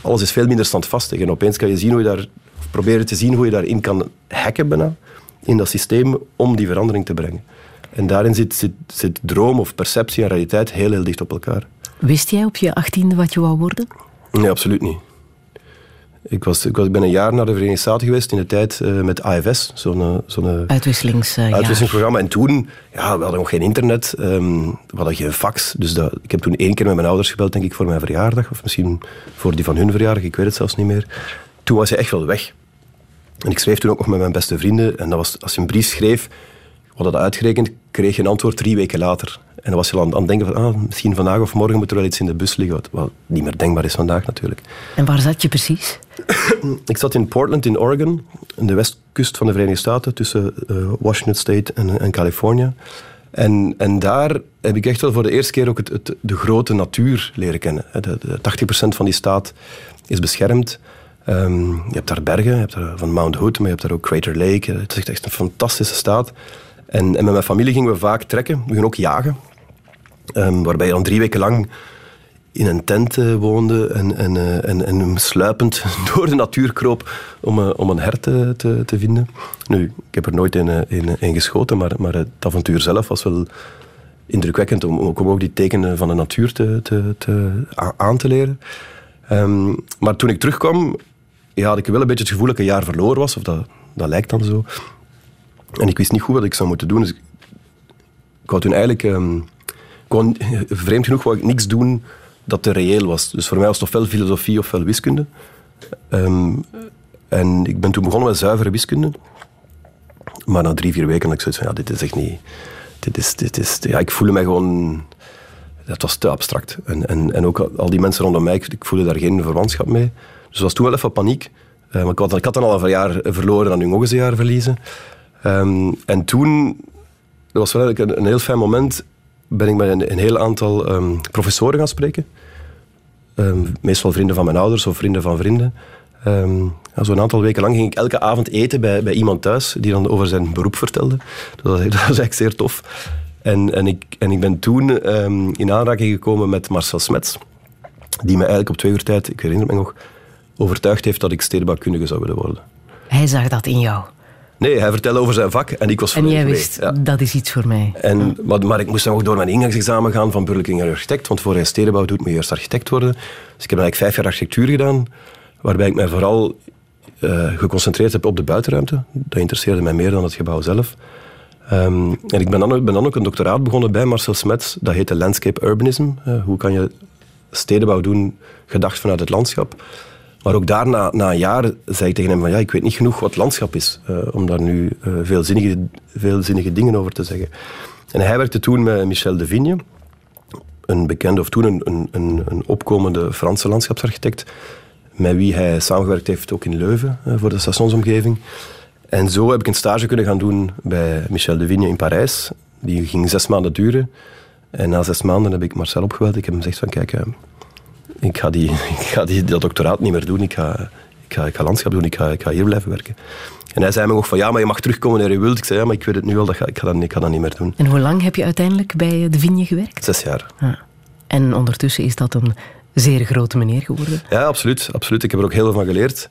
Speaker 4: Alles is veel minder standvastig en opeens kan je zien hoe je daar... Proberen te zien hoe je daarin kan hacken bijna, in dat systeem, om die verandering te brengen. En daarin zit, zit, zit droom of perceptie en realiteit heel, heel dicht op elkaar.
Speaker 3: Wist jij op je achttiende wat je wou worden?
Speaker 4: Nee, absoluut niet. Ik, was, ik, was, ik ben een jaar naar de Verenigde Staten geweest in de tijd uh, met AFS, zo'n zo
Speaker 3: Uitwisselings, uh,
Speaker 4: uitwisselingsprogramma. En toen, ja, we hadden nog geen internet, um, we hadden geen fax. Dus dat, ik heb toen één keer met mijn ouders gebeld, denk ik, voor mijn verjaardag. Of misschien voor die van hun verjaardag, ik weet het zelfs niet meer. Toen was je echt wel weg. En ik schreef toen ook nog met mijn beste vrienden. En dat was, als je een brief schreef, we hadden dat uitgerekend, kreeg je een antwoord drie weken later. En dan was je aan, aan het denken van, ah, misschien vandaag of morgen moet er wel iets in de bus liggen. Wat niet meer denkbaar is vandaag natuurlijk.
Speaker 3: En waar zat je precies?
Speaker 4: ik zat in Portland in Oregon, in de westkust van de Verenigde Staten, tussen uh, Washington State en, en Californië. En, en daar heb ik echt wel voor de eerste keer ook het, het, de grote natuur leren kennen. De, de 80% van die staat is beschermd. Um, je hebt daar bergen, je hebt daar van Mount Hood, maar je hebt daar ook Crater Lake. Het is echt een fantastische staat. En, en met mijn familie gingen we vaak trekken. We gingen ook jagen. Um, waarbij je dan drie weken lang in een tent uh, woonde en, en, uh, en, en sluipend door de natuur kroop om, om een hert te, te, vinden. Nu, ik heb er nooit in, in, geschoten, maar, maar het avontuur zelf was wel indrukwekkend om, om ook die tekenen van de natuur te, te, te aan te leren. Um, maar toen ik terugkwam, ja, had ik wel een beetje het gevoel dat ik een jaar verloren was, of dat, dat lijkt dan zo. En ik wist niet goed wat ik zou moeten doen. Dus ik, ik toen eigenlijk... Kon, vreemd genoeg wou ik niks doen dat te reëel was. Dus voor mij was het ofwel filosofie ofwel wiskunde. Um, en ik ben toen begonnen met zuivere wiskunde. Maar na drie, vier weken had ik zoiets van, ja, dit is echt niet... Dit is, dit is, ja, ik voelde me gewoon... Dat was te abstract. En, en, en ook al die mensen rondom mij, ik, voelde daar geen verwantschap mee. Dus was toen wel even paniek. Uh, ik, had, ik had dan al een jaar verloren, dan nu nog eens een jaar verliezen. Um, en toen, dat was wel een, een heel fijn moment, ben ik met een, een heel aantal um, professoren gaan spreken. Um, meestal vrienden van mijn ouders of vrienden van vrienden. Um, ja, Zo'n aantal weken lang ging ik elke avond eten bij, bij iemand thuis die dan over zijn beroep vertelde. Dat was, dat was eigenlijk zeer tof. En, en, ik, en ik ben toen in aanraking gekomen met Marcel Smets, die me eigenlijk op twee uur tijd, ik herinner me nog, overtuigd heeft dat ik stedenbouwkundige zou willen worden.
Speaker 3: Hij zag dat in jou?
Speaker 4: Nee, hij vertelde over zijn vak en ik was
Speaker 3: En jij wist, ja. dat is iets voor mij.
Speaker 4: En, maar, maar, ik moest dan ook door mijn ingangsexamen gaan van burgerlijk architect, want voor je stedenbouw doet, moet je eerst architect worden. Dus ik heb eigenlijk vijf jaar architectuur gedaan, waarbij ik mij vooral uh, geconcentreerd heb op de buitenruimte. Dat interesseerde mij meer dan het gebouw zelf. Um, en ik ben dan, ben dan, ook een doctoraat begonnen bij Marcel Smets. Dat heette Landscape Urbanism. Uh, hoe kan je stedenbouw doen, gedacht vanuit het landschap. Maar ook daarna, na een jaar, zei ik tegen hem van ja, ik weet niet genoeg wat landschap is. Uh, om daar nu veelzinnige, veelzinnige dingen over te zeggen. En hij werkte toen met Michel de Vigne. Een bekende, of toen een, een, opkomende Franse landschapsarchitect met wie hij samengewerkt heeft ook in Leuven eh, voor de stationsomgeving. En zo heb ik een stage kunnen gaan doen bij Michel de Vigne in Parijs. Die ging zes maanden duren. En na zes maanden heb ik Marcel opgebeld. Ik heb hem gezegd van kijk, eh, ik ga, die, ik ga die, dat doctoraat niet meer doen. Ik ga, ik ga, ik ga landschap doen. Ik ga, ik ga hier blijven werken. En hij zei me nog van ja, maar je mag terugkomen wanneer je wilt. Ik zei ja, maar ik weet het nu al. Dat ga, ik, ga dat, ik ga dat niet meer doen.
Speaker 3: En hoe lang heb je uiteindelijk bij de Vigne gewerkt?
Speaker 4: Zes jaar.
Speaker 3: Ah. En ondertussen is dat een zeer grote meneer geworden.
Speaker 4: Ja, absoluut. absoluut. Ik heb er ook heel veel van geleerd.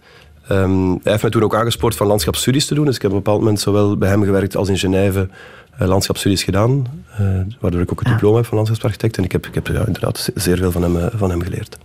Speaker 4: Um, hij heeft mij toen ook aangespoord van landschapsstudies te doen. Dus ik heb op een bepaald moment zowel bij hem gewerkt als in Genève uh, landschapsstudies gedaan. Uh, waardoor ik ook het ja. diploma heb van landschapsarchitect. En ik heb, ik heb ja, inderdaad zeer veel van hem, uh, van hem geleerd.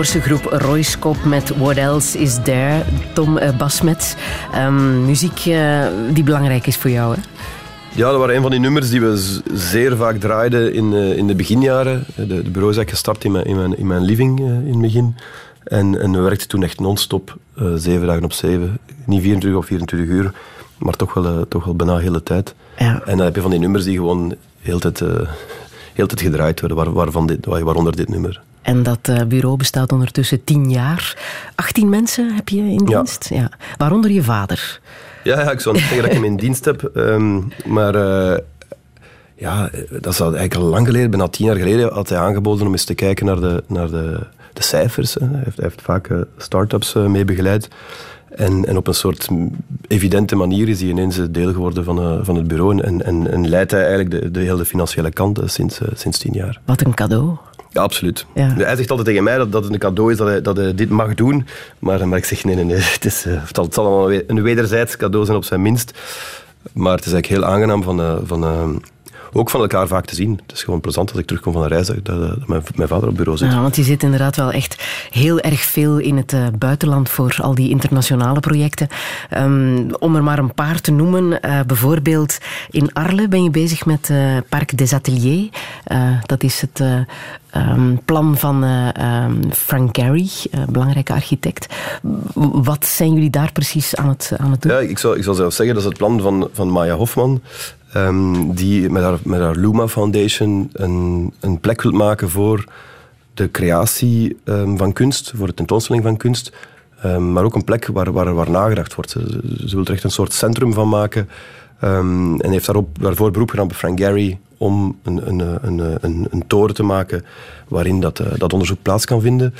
Speaker 3: Noorse groep Royskop met What Else Is There, Tom uh, Basmet. Um, muziek uh, die belangrijk is voor jou, hè?
Speaker 4: Ja, dat waren een van die nummers die we zeer vaak draaiden in, uh, in de beginjaren. De, de bureau is eigenlijk gestart in mijn, in mijn, in mijn living in het begin. En, en we werkten toen echt non-stop, zeven dagen op zeven. Niet 24 of 24 uur, maar toch wel, toch wel bijna de hele tijd. Ja. En dan heb je van die nummers die gewoon heel tijd, heel tijd gedraaid worden, waar, waarvan dit, waaronder dit nummer.
Speaker 3: En dat uh, bureau bestaat ondertussen tien jaar. 18 mensen heb je in dienst? Ja. ja. Waaronder je vader.
Speaker 4: Ja, ja, ik zou niet zeggen dat ik hem in dienst heb. Um, maar uh, ja, dat is eigenlijk al lang geleden. Bijna tien jaar geleden had hij aangeboden om eens te kijken naar de, naar de, de cijfers. Hij heeft, hij heeft vaak uh, start-ups mee begeleid. En, en, op een soort evidente manier is hij ineens deel geworden van, van het bureau. En, en, en leidt hij eigenlijk de, de hele financiële kant sinds, sinds tien jaar.
Speaker 3: Wat een cadeau.
Speaker 4: Ja, absoluut. Hij zegt altijd tegen mij dat, dat het een cadeau is dat hij, dat hij dit mag doen. Maar, maar ik zeg nee, nee, nee. Het, is, eh, het zal allemaal een wederzijds cadeau zijn op zijn minst. Maar het is eigenlijk heel aangenaam van, uh, van, uh, ook van elkaar vaak te zien. Het is gewoon plezant als ik terugkom van een reis dat, dat mijn, mijn, vader op bureau zit.
Speaker 3: Ja, want je zit inderdaad wel echt heel erg veel in het uh, buitenland voor al die internationale projecten. Um, om er maar een paar te noemen. Uh, bijvoorbeeld in Arles ben je bezig met uh, Parc des Ateliers. dat is het um, plan van um, Frank Gehry, belangrijke architect. Wat zijn jullie daar precies aan het, aan het doen?
Speaker 4: Ja, ik zou, ik zou zelf zeggen, dat is het plan van, van Maya Hofman. Um, die met haar, met Luma Foundation een, een plek wil maken voor de creatie um, van kunst, voor de tentoonstelling van kunst. Um, maar ook een plek waar, waar, waar nagedacht wordt. Ze, wil er echt een soort centrum van maken. en heeft daarop, daarvoor beroep gedaan bij Frank Gehry om een, een, een, een, toren te maken waarin dat, uh, dat onderzoek plaats kan vinden.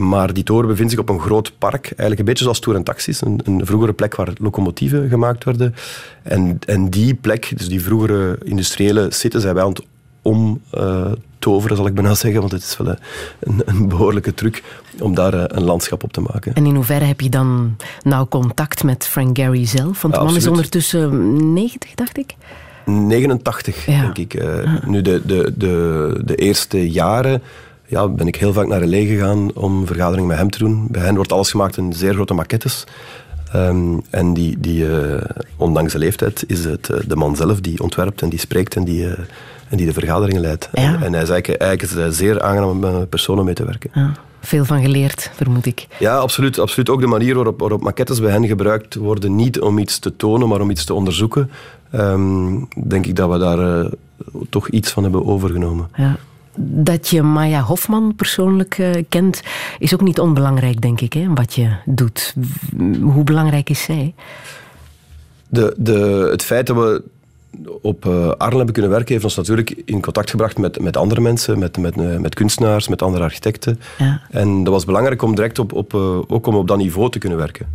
Speaker 4: Maar die toren bevindt zich op een groot park, eigenlijk een beetje zoals Tour en Taxis, een, een vroegere plek waar locomotieven gemaakt werden. En, en die plek, dus die vroegere industriële zitten, zijn wij aan het omtoveren, uh, zal ik bijna zeggen, want het is wel een, een behoorlijke truc om daar uh, een landschap op te maken.
Speaker 3: En in hoeverre heb je dan nou contact met Frank Gehry zelf? Want de man is ondertussen 90, dacht ik.
Speaker 4: 89, ja. denk ik. Uh, nu, de, de, de, de eerste jaren ja, ben ik heel vaak naar L.A. gegaan om vergaderingen met hem te doen. Bij hen wordt alles gemaakt in zeer grote maquettes. Um, en die, die uh, ondanks de leeftijd is het uh, de man zelf die ontwerpt en die spreekt en die, uh, en die de vergaderingen leidt. Ja. En, en, hij is eigenlijk, eigenlijk is een zeer aangenaam persoon om mee te werken.
Speaker 3: Ja. Veel van geleerd, vermoed ik.
Speaker 4: Ja, absoluut. absoluut. Ook de manier waarop, waarop maquettes bij hen gebruikt worden, niet om iets te tonen, maar om iets te onderzoeken, um, denk ik dat we daar toch iets van hebben overgenomen.
Speaker 3: Ja dat je Maya Hofman persoonlijk uh, kent, is ook niet onbelangrijk, denk ik, hè, wat je doet. Hoe belangrijk is zij?
Speaker 4: De, de, het feit dat we op uh, Arlen hebben kunnen werken, heeft ons natuurlijk in contact gebracht met, met andere mensen, met, met, uh, met kunstenaars, met andere architecten. Ja. En dat was belangrijk om direct op, op, ook om op dat niveau te kunnen werken.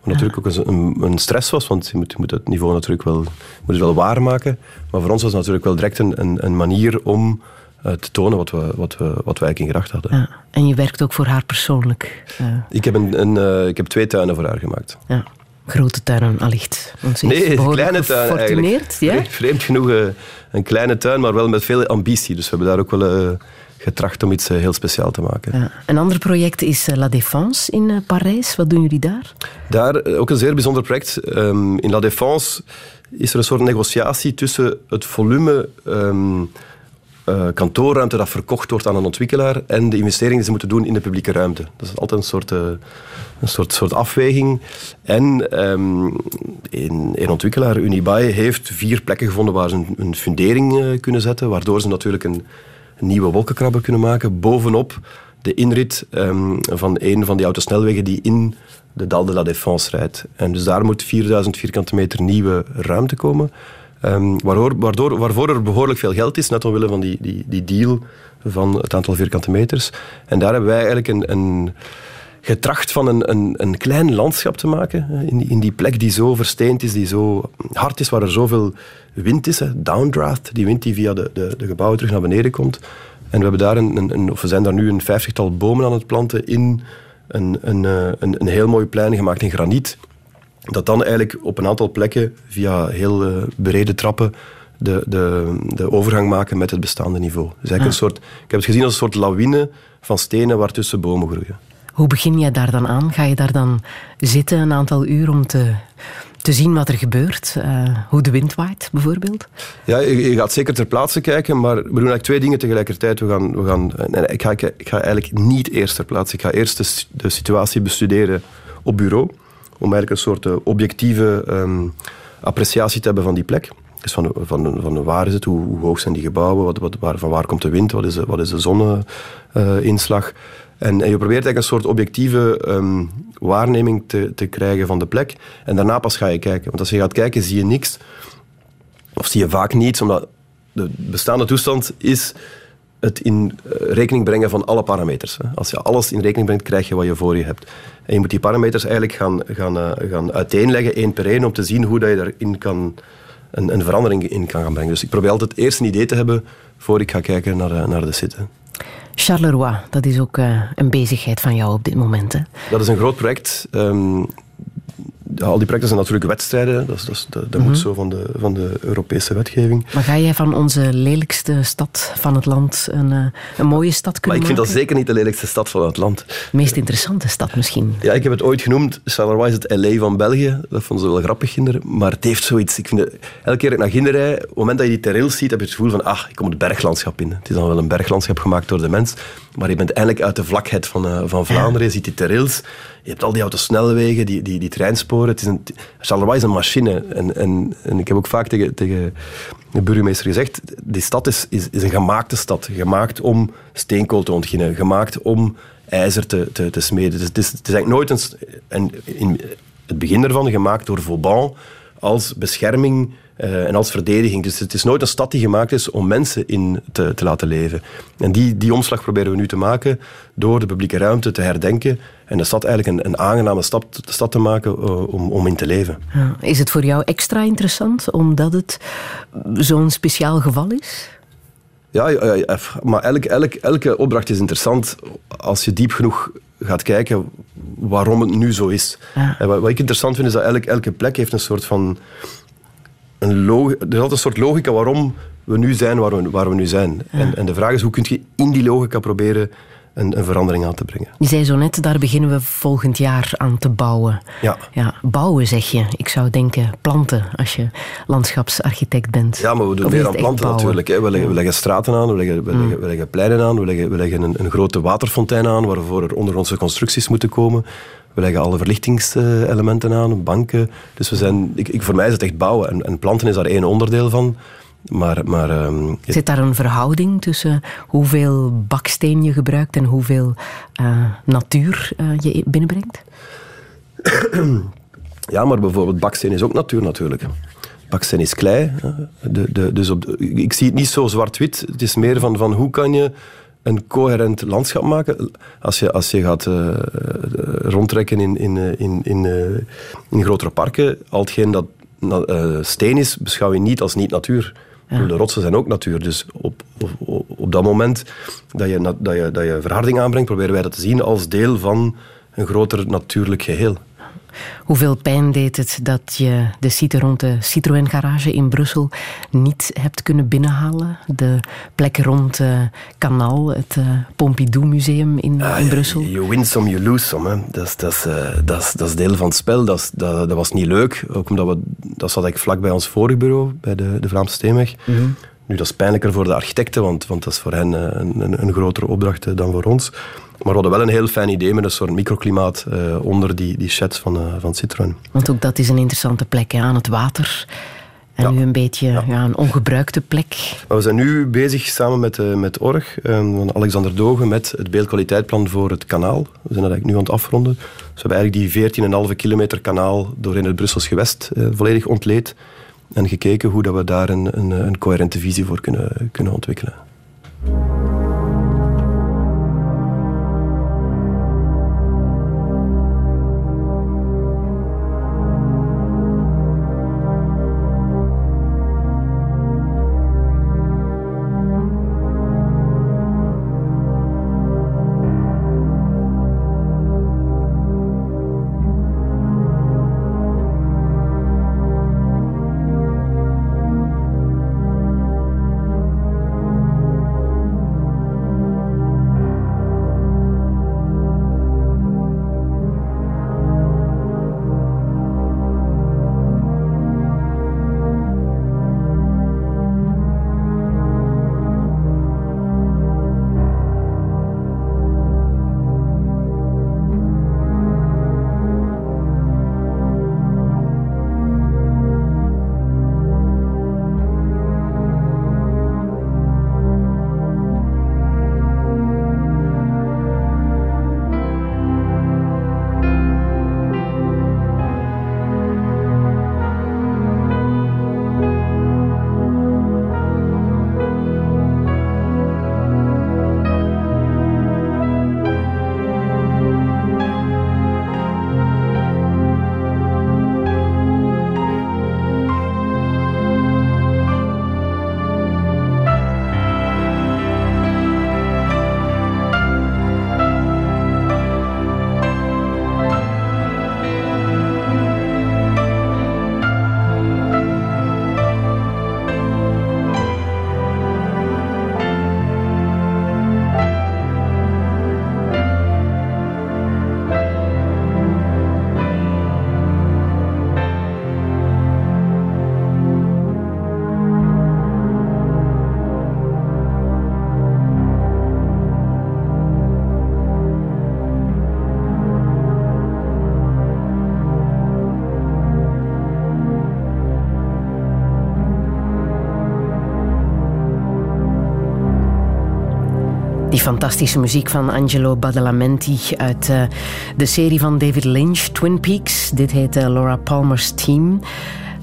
Speaker 4: Wat natuurlijk ook een, een, stress was, want je moet, je moet het niveau natuurlijk wel, moet het wel waarmaken. Maar voor ons was het natuurlijk wel direct een, een, een manier om te tonen wat we, wat, we, wat we eigenlijk in gedacht hadden. Ja.
Speaker 3: En je werkt ook voor haar persoonlijk?
Speaker 4: Uh. Ik, heb een, een uh, ik heb twee tuinen voor haar gemaakt.
Speaker 3: Ja. Grote tuinen, allicht.
Speaker 4: nee, kleine tuinen eigenlijk.
Speaker 3: Ja?
Speaker 4: Vreemd genoeg een kleine tuin, maar wel met veel ambitie. Dus we hebben daar ook wel getracht om iets heel speciaals te maken. Ja.
Speaker 3: Een ander project is La Défense in Parijs. Wat doen jullie daar?
Speaker 4: Daar ook een zeer bijzonder project. Um, in La Défense is er een soort negotiatie tussen het volume... Um, uh, kantoorruimte dat verkocht wordt aan een ontwikkelaar en de investeringen die ze moeten doen in de publieke ruimte. Dat is altijd een soort, uh, een soort, soort afweging. En um, een, ontwikkelaar, Unibail, heeft vier plekken gevonden waar ze een, fundering uh, kunnen zetten, waardoor ze natuurlijk een, nieuwe wolkenkrabber kunnen maken bovenop de inrit um, van een van die autosnelwegen die in de Dal de la Défense rijdt. En dus daar moet 4000 vierkante meter nieuwe ruimte komen. Um, waardoor, waardoor, waarvoor er behoorlijk veel geld is, net omwille van die, die, die deal van het aantal vierkante meters. En daar hebben wij eigenlijk een, een getracht van een, een, een klein landschap te maken. In die, in die plek die zo versteend is, die zo hard is, waar er zoveel wind is. Downdraft, die wind die via de, de, de gebouwen terug naar beneden komt. En we, hebben daar een, een, of we zijn daar nu een vijftigtal bomen aan het planten in een, een, eh, een, een heel mooi plein gemaakt in graniet dat dan eigenlijk op een aantal plekken via heel uh, brede trappen de, de, de overgang maken met het bestaande niveau. Dus eigenlijk een soort, ik heb het gezien als een soort lawine van stenen waartussen bomen groeien.
Speaker 3: Hoe begin je daar dan aan? Ga je daar dan zitten een aantal uur om te, te zien wat er gebeurt? Uh, hoe de wind waait, bijvoorbeeld?
Speaker 4: Ja, je, gaat zeker ter plaatse kijken, maar we doen eigenlijk twee dingen tegelijkertijd. We gaan, we gaan, nee, ik, ga, ik ga eigenlijk niet eerst ter plaatse. Ik ga eerst de, de situatie bestuderen op bureau, om eigenlijk een soort uh, objectieve um, appreciatie te hebben van die plek. Dus van, van, van waar is het, hoe, hoog zijn die gebouwen, wat, wat, waar, van waar komt de wind, wat is de, wat is de zonneinslag. En, en, je probeert eigenlijk een soort objectieve um, waarneming te, te krijgen van de plek. En daarna pas ga je kijken. Want als je gaat kijken, zie je niks. Of zie je vaak niets, omdat de bestaande toestand is het in eh, rekening brengen van alle parameters. Als je alles in rekening brengt, krijg je wat je voor je hebt. En je moet die parameters eigenlijk gaan, gaan, uh, gaan uiteenleggen, één per één, om te zien hoe dat je daarin kan, een, een verandering in kan gaan brengen. Dus ik probeer altijd eerst een idee te hebben voor ik ga kijken naar, eh, naar de zitten.
Speaker 3: Charleroi, dat is ook een bezigheid van jou op dit moment. Hè?
Speaker 4: Dat is een groot project. Um, al die projecten zijn natuurlijk wedstrijden. Dat, dat, dat, dat moet mhm. zo van de, van de Europese wetgeving.
Speaker 3: Maar ga jij van onze lelijkste stad van het land een, eh, een mooie stad kunnen
Speaker 4: maar ik
Speaker 3: vind
Speaker 4: dat zeker niet de lelijkste stad van het land.
Speaker 3: De meest interessante stad misschien.
Speaker 4: Ja, ik heb het ooit genoemd. Charleroi is het LA van België. Dat vonden ze wel grappig, kinderen. Maar het heeft zoiets. Ik vind het, elke keer dat ik naar Ginderij, op het moment dat je die terrails ziet, heb je het gevoel van, ah, ik kom het berglandschap in. Het is dan wel een berglandschap gemaakt door de mens. Maar je bent eindelijk uit de vlakheid van, uh, van Vlaanderen. Je ziet die terrails. Je hebt al die autosnelwegen, die, die, die treinsporen. Het is een, Charleroi is een machine. En, en, en ik heb ook vaak tegen, tegen de burgemeester gezegd, die stad is, is, is een gemaakte stad. Gemaakt om steenkool te ontginnen. Gemaakt om ijzer te, te, smeden. Dus het, is, het is eigenlijk nooit. En in het begin ervan gemaakt door Vauban als bescherming uh, en als verdediging. Dus het is nooit een stad die gemaakt is om mensen in te, te laten leven. En die, die omslag proberen we nu te maken door de publieke ruimte te herdenken en de stad eigenlijk een, een aangename stad, stad te maken uh, om, om in te leven.
Speaker 3: Ja. Is het voor jou extra interessant omdat het zo'n speciaal geval is?
Speaker 4: Ja, ja, maar elke, elke, elke opdracht is interessant als je diep genoeg gaat kijken waarom het nu zo is. Ja. Wat, wat, ik interessant vind is dat elke, elke plek heeft een soort van een er is altijd een soort logica waarom we nu zijn waar we, waar we nu zijn. En, en de vraag is, hoe kun je in die logica proberen een, een, verandering aan te brengen.
Speaker 3: Je zei zo net, daar beginnen we volgend jaar aan te bouwen.
Speaker 4: Ja.
Speaker 3: ja bouwen zeg je. Ik zou denken planten als je landschapsarchitect bent.
Speaker 4: Ja, maar we doen meer aan planten natuurlijk. Hè. We, leggen, we, leggen, straten aan, we leggen, we, leggen, we leggen pleinen aan, we leggen, we leggen een, een, grote waterfontein aan waarvoor er ondergrondse constructies moeten komen. We leggen alle verlichtingselementen aan, banken. Dus we zijn, ik, ik, voor mij is het echt bouwen. En, en planten is daar één onderdeel van. Maar, maar, um,
Speaker 3: Zit daar een verhouding tussen hoeveel baksteen je gebruikt en hoeveel uh, natuur uh, je binnenbrengt?
Speaker 4: ja, maar bijvoorbeeld baksteen is ook natuur natuurlijk. Baksteen is klei. De, de, dus op ik zie het niet zo zwart-wit. Het is meer van, van hoe kan je een coherent landschap maken. Als je, als je gaat uh, rondtrekken in, in, in, in, in grotere parken, al hetgeen dat steen is, beschouw je niet als niet-natuur. De rotsen zijn ook natuur. Dus op, op, op dat moment dat je, dat, je, dat je verharding aanbrengt, proberen wij dat te zien als deel van een groter natuurlijk geheel.
Speaker 3: Hoeveel pijn deed het dat je de site rond de Citroën Garage in Brussel niet hebt kunnen binnenhalen? De plek rond het uh, Kanaal, het uh, Pompidou Museum in, ah, in Brussel?
Speaker 4: You win some, you lose some. Hè. Dat, is, dat, is, uh, dat, is, dat is deel van het spel. Dat, dat, dat, was niet leuk. Ook omdat we, dat zat ik vlak bij ons vorige bureau, bij de, de Vlaamse Steenweg. Mm -hmm. Nu, dat is pijnlijker voor de architecten, want, want dat is voor hen een, een, een grotere opdracht dan voor ons. Maar we hadden wel een heel fijn idee met een soort microklimaat uh, onder die, die sheds van, uh, van Citroën.
Speaker 3: Want ook dat is een interessante plek, hè, aan het water. En ja. nu een beetje ja. ja. een ongebruikte plek.
Speaker 4: Maar we zijn nu bezig samen met, uh, met ORG van Alexander Dogen met het beeldkwaliteitplan voor het kanaal. We zijn dat eigenlijk nu aan het afronden. Dus we hebben eigenlijk die 14,5 kilometer kanaal doorheen het Brussels gewest volledig ontleed. En gekeken hoe dat we daar een, een, een coherente visie voor kunnen, kunnen ontwikkelen.
Speaker 3: Fantastische muziek van Angelo Badalamenti uit uh, de serie van David Lynch, Twin Peaks. Dit heet uh, Laura Palmer's Team.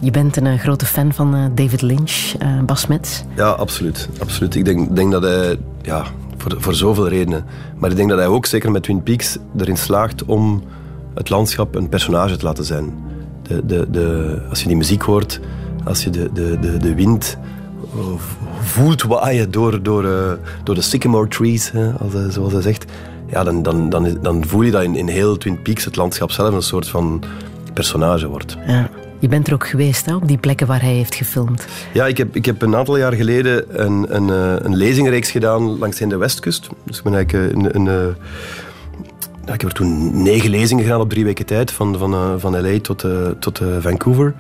Speaker 3: Je bent een uh, grote fan van David Lynch, Bas Metz.
Speaker 4: Ja, absoluut. absoluut. Ik denk, denk dat hij, ja, voor, voor zoveel redenen, maar ik denk dat hij ook zeker met Twin Peaks erin slaagt om het landschap een personage te laten zijn. De, de, de, als je die muziek hoort, als je de, de, de, de wind voelt waaien door, door, uh, door de sycamore trees, als, zoals hij zegt, ja, dan, dan, dan, dan voel je dat in, in heel Twin Peaks het landschap zelf een soort van personage wordt.
Speaker 3: Ja. Je bent er ook geweest, hè, op die plekken waar hij heeft gefilmd.
Speaker 4: Ja, ik heb, ik heb een aantal jaar geleden een, een, uh, een lezingreeks gedaan langs de westkust. Dus ik ben eigenlijk een, een ik heb er toen negen lezingen gedaan op drie weken tijd, van, van, van LA tot, tot Vancouver.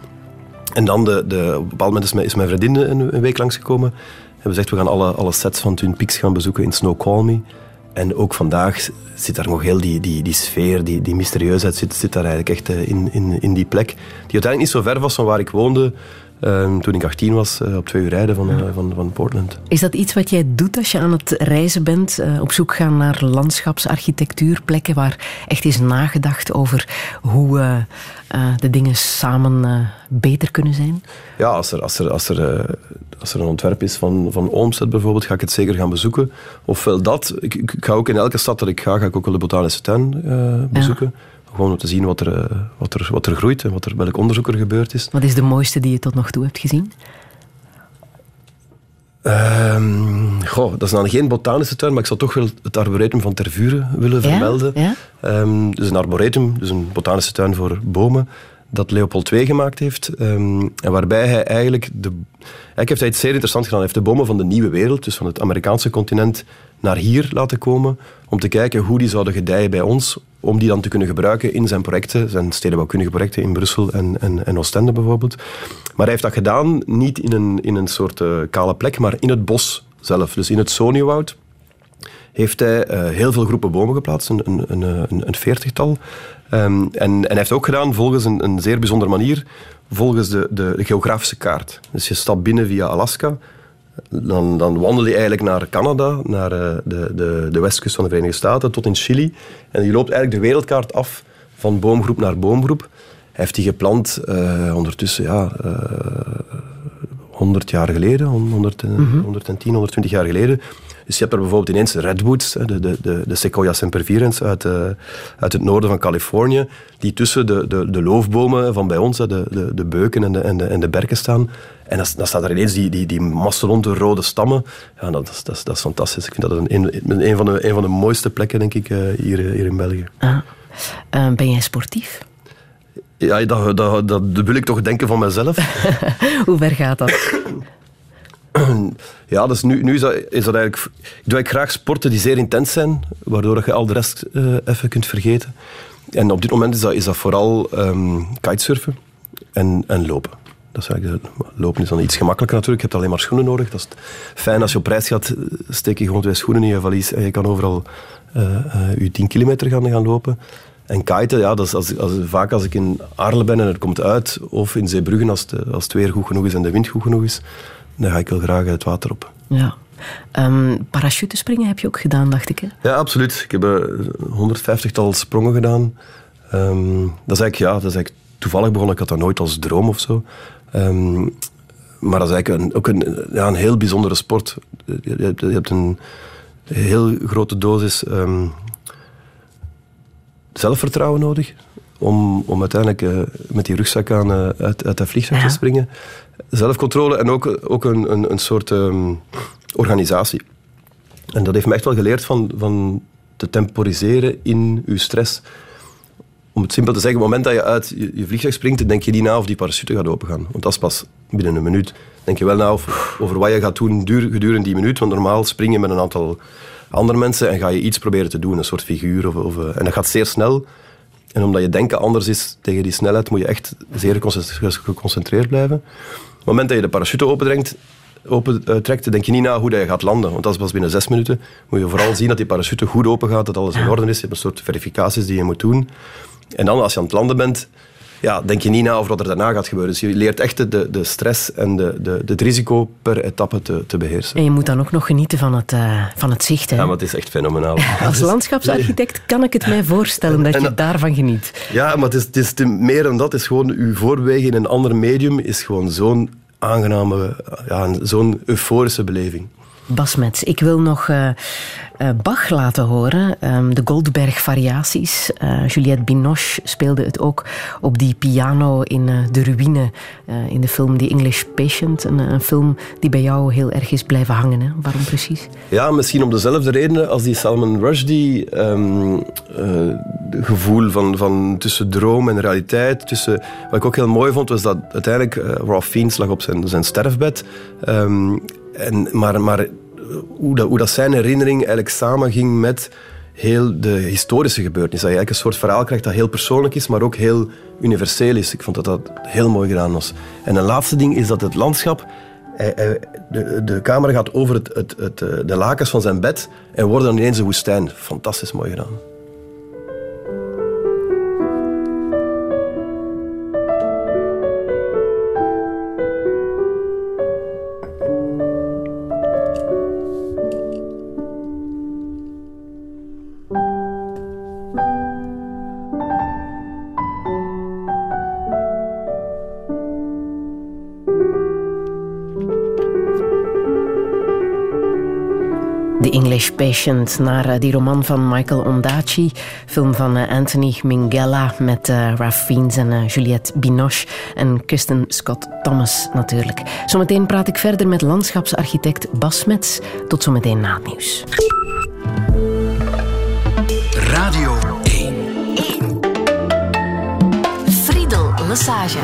Speaker 4: En dan, de, de, op een bepaald moment is mijn, is vriendin een, een week langsgekomen. En we zegt, we gaan alle, alle sets van Twin Peaks gaan bezoeken in Snow Call Me. En ook vandaag zit daar nog heel die, die, die sfeer, die, die mysterieusheid zit, zit daar eigenlijk echt eh, in, in, in die plek. Die uiteindelijk niet zo ver was van waar ik woonde. Ehm, toen ik 18 was, uh, op twee uur rijden van, uh, van, van Portland.
Speaker 3: Is dat iets wat jij doet als je aan het reizen bent? Uh, op zoek gaan naar landschapsarchitectuur, plekken waar echt is nagedacht over hoe de dingen samen beter kunnen zijn?
Speaker 4: Ja, als er, als er, als er, als er een ontwerp is van, van bijvoorbeeld, ga ik het zeker gaan bezoeken. Ofwel dat, ik, ik, ga ook in elke stad dat ik ga, ga ik ook wel de botanische tuin bezoeken. Ja. Gewoon om te zien wat er, eh, wat er, wat er groeit en wat er, welk onderzoek er gebeurd is.
Speaker 3: Wat is de mooiste die je tot nog toe hebt gezien?
Speaker 4: Um, goh, dat is dan geen botanische tuin, maar ik zou toch wel het arboretum van Tervuren willen vermelden. Ja? Um, dus een arboretum, dus een botanische tuin voor bomen, dat Leopold II gemaakt heeft. Um, en waarbij hij eigenlijk... De, eigenlijk heeft hij iets zeer interessant gedaan. Hij heeft de bomen van de nieuwe wereld, dus van het Amerikaanse continent, naar hier laten komen om te kijken hoe die zouden gedijen bij ons, om die dan te kunnen gebruiken in zijn projecten, zijn stedenbouwkundige projecten in Brussel en, en, en Oostende bijvoorbeeld. Maar hij heeft dat gedaan niet in een, in een soort uh, kale plek, maar in het bos zelf, dus in het Soniewoud heeft hij uh, heel veel groepen bomen geplaatst, een, een, een, een veertigtal. Um, en, en hij heeft ook gedaan volgens een, een zeer bijzondere manier, volgens de, de, de geografische kaart. Dus je stapt binnen via Alaska, dan, dan wandel je eigenlijk naar Canada, naar uh, de, de, de westkust van de Verenigde Staten, tot in Chili. En je loopt eigenlijk de wereldkaart af van boomgroep naar boomgroep. Hij heeft die geplant uh, ondertussen, ja, uh, 100 jaar geleden, 100, mm -hmm. 110, 120 jaar geleden. Dus je hebt er bijvoorbeeld ineens redwoods, de, de, de, de Sequoia sempervirens uit, uh, uit het noorden van Californië, die tussen de, de, de loofbomen van bij ons, de, de, de beuken en de, en, de, en de berken staan. En dan, dan staat er ineens die, die, die mastodonte rode stammen. Ja, dat, is, dat, is, dat is fantastisch. Ik vind dat een, een, een, van, de, een van de mooiste plekken, denk ik, uh, hier, hier in België.
Speaker 3: Ah. Uh, ben jij sportief?
Speaker 4: Ja, dat, dat, dat wil ik toch denken van mezelf.
Speaker 3: Hoe ver gaat dat?
Speaker 4: Ja, dus nu, nu is, dat, is dat eigenlijk... Ik doe eigenlijk graag sporten die zeer intens zijn, waardoor je al de rest uh, even kunt vergeten. En op dit moment is dat, is dat vooral um, kitesurfen en, en lopen. Dat is eigenlijk, lopen is dan iets gemakkelijker natuurlijk. Je hebt alleen maar schoenen nodig. Dat is fijn als je op reis gaat, steek je gewoon twee schoenen in je valies en je kan overal uh, uh, je 10 kilometer gaan, gaan lopen. En kiten, ja, dat is als, als, vaak als ik in Arles ben en het komt uit, of in Zeebruggen als, de, als het weer goed genoeg is en de wind goed genoeg is, dan ga ik wel graag het water op.
Speaker 3: Ja. Um, parachutespringen heb je ook gedaan, dacht ik. Hè?
Speaker 4: Ja, absoluut. Ik heb een uh, 150-tal sprongen gedaan. Um, dat is eigenlijk, ja, dat is eigenlijk toevallig begonnen. Ik had dat nooit als droom of zo. Um, maar dat is eigenlijk een, ook een, ja, een heel bijzondere sport. Je, je, je hebt een heel grote dosis zelfvertrouwen nodig om, om uiteindelijk uh, met die rugzak aan uh, uit, uit dat vliegtuig ja. te springen. Zelfcontrole en ook, ook een, een, een soort um, organisatie. En dat heeft me echt wel geleerd van, van te temporiseren in je stress. Om het simpel te zeggen, op het moment dat je uit je, vliegtuig springt, denk je niet na of die parachute gaat opengaan. Want dat is pas binnen een minuut. Denk je wel na over, wat je gaat doen duur, gedurende die minuut. Want normaal spring je met een aantal andere mensen en ga je iets proberen te doen, een soort figuur. Of, of, en dat gaat zeer snel. En omdat je denken anders is tegen die snelheid, moet je echt zeer geconcentreerd blijven. Op het moment dat je de parachute opendrengt, open uh, trekt, denk je niet na hoe dat je gaat landen. Want dat is pas binnen zes minuten. Moet je vooral zien dat die parachute goed open gaat, dat alles in orde is. Je hebt een soort verificaties die je moet doen. En dan, als je aan het landen bent, ja, denk je niet na over wat er daarna gaat gebeuren. Dus je leert echt de, de stress en de, de, het risico per etappe te, te beheersen.
Speaker 3: En je moet dan ook nog genieten van het, uh, van het zicht. Hè?
Speaker 4: Ja, maar het is echt fenomenaal.
Speaker 3: Als landschapsarchitect kan ik het mij voorstellen dat je daarvan geniet.
Speaker 4: Ja, maar het is, het is meer dan dat. Het is gewoon uw voorwegen in een ander medium is gewoon zo'n aangename, ja, zo'n euforische beleving.
Speaker 3: Basmets, ik wil nog uh, uh, Bach laten horen. Um, de Goldberg-variaties. Uh, Juliette Binoche speelde het ook op die piano in De Ruïne. in de film The English Patient. Een, film die bij jou heel erg is blijven hangen. Hè? Waarom precies?
Speaker 4: Ja, misschien om dezelfde redenen als die Salman Rushdie. Um, gevoel van, van tussen droom en realiteit. Tussen, wat ik ook heel mooi vond, was dat uiteindelijk Ralph Fiennes lag op zijn, zijn sterfbed. Um, en, maar maar hoe, dat, hoe dat zijn herinnering eigenlijk samenging met heel de historische gebeurtenissen. Dat je eigenlijk een soort verhaal krijgt dat heel persoonlijk is, maar ook heel universeel is. Ik vond dat dat heel mooi gedaan was. En een laatste ding is dat het landschap... De, de camera gaat over het, het, het, de lakens van zijn bed en wordt dan ineens een woestijn. Fantastisch mooi gedaan.
Speaker 3: English Patient naar eh, die roman van Michael Ondaatje. Film van eh, Anthony Minghella met uh, Ralph Fiennes en Juliette Binoche. En Kristen Scott Thomas natuurlijk. Zometeen praat ik verder met landschapsarchitect Bas Mets. Tot zometeen na het nieuws.
Speaker 5: Radio 1.
Speaker 6: 1. Friedel Lassage.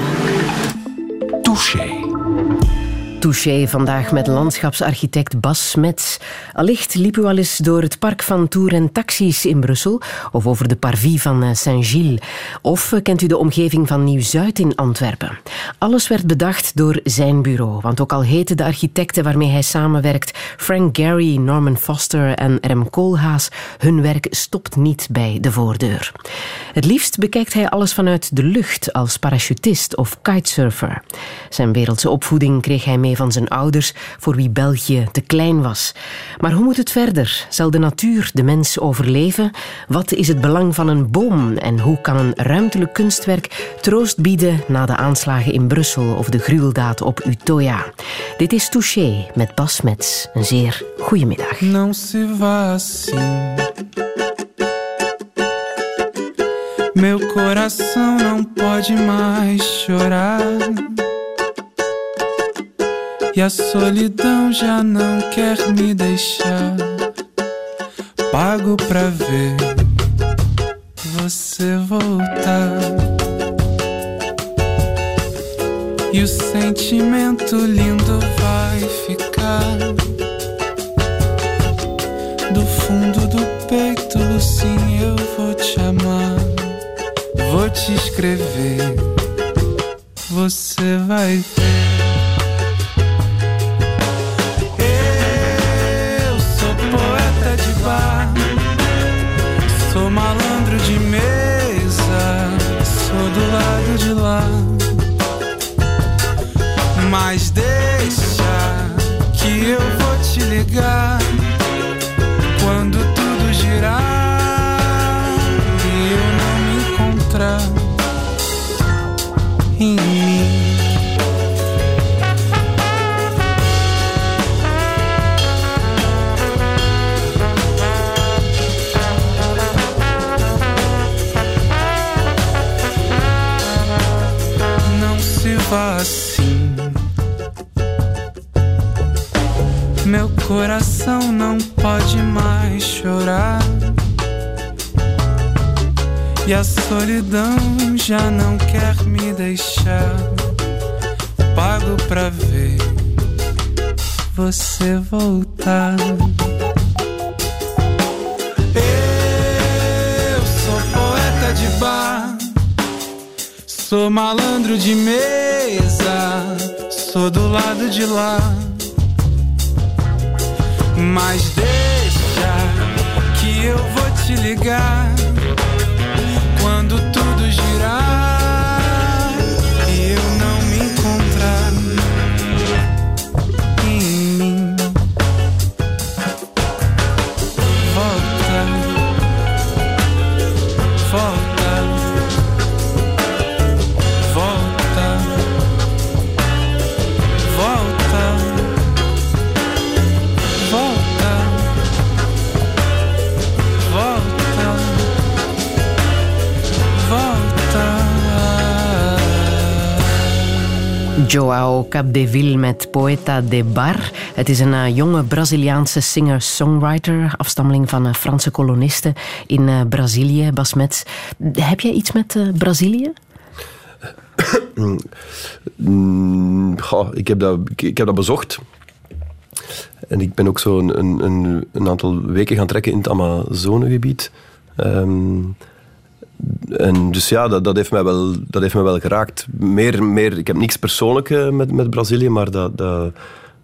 Speaker 5: Touché.
Speaker 3: Touché vandaag met landschapsarchitect Bas Smets. Allicht liep u al eens door het park van Tour en Taxis in Brussel of over de parvis van eh, Saint-Gilles. Of eh, kent u de omgeving van Nieuw-Zuid in Antwerpen. Alles werd bedacht door zijn bureau, want ook al heten de architecten waarmee hij samenwerkt Frank Gehry, Norman Foster en Rem Koolhaas, hun werk stopt niet bij de voordeur. Het liefst bekijkt hij alles vanuit de lucht als parachutist of kitesurfer. Zijn wereldse opvoeding kreeg hij mee van zijn ouders, voor wie België te klein was. Maar hoe moet het verder? Zal de natuur de mens overleven? Wat is het belang van een boom? En hoe kan een ruimtelijk kunstwerk troost bieden na de aanslagen in Brussel of de gruweldaad op Utoya? Dit is Touché met Bas Mets. Een zeer goede middag.
Speaker 1: Meu coração não pode mais chorar. E a solidão já não quer me deixar. Pago pra ver você voltar. E o sentimento lindo vai ficar do fundo do peito. Sim, eu vou te amar. Vou te escrever. Você vai ver. Coração não pode mais chorar. E a solidão já não quer me deixar. Pago pra ver você voltar. Eu sou poeta de bar, sou malandro de medo sou do lado de lá. Mas deixa que eu vou te ligar
Speaker 3: Joao Capdeville met Poeta de Bar. Het is een uh, jonge Braziliaanse singer-songwriter, afstammeling van uh, Franse kolonisten in uh, Brazilië, Basmet. Heb jij iets met Brazilië?
Speaker 4: mm, ik, heb dat, ik, heb dat bezocht. En ik ben ook zo een, een, een aantal weken gaan trekken in het Amazonegebied. Um, en dus ja, dat, dat, heeft mij wel, dat heeft mij wel geraakt. Meer, meer, ik heb niks persoonlijk eh, met, met Brazilië, maar dat, dat,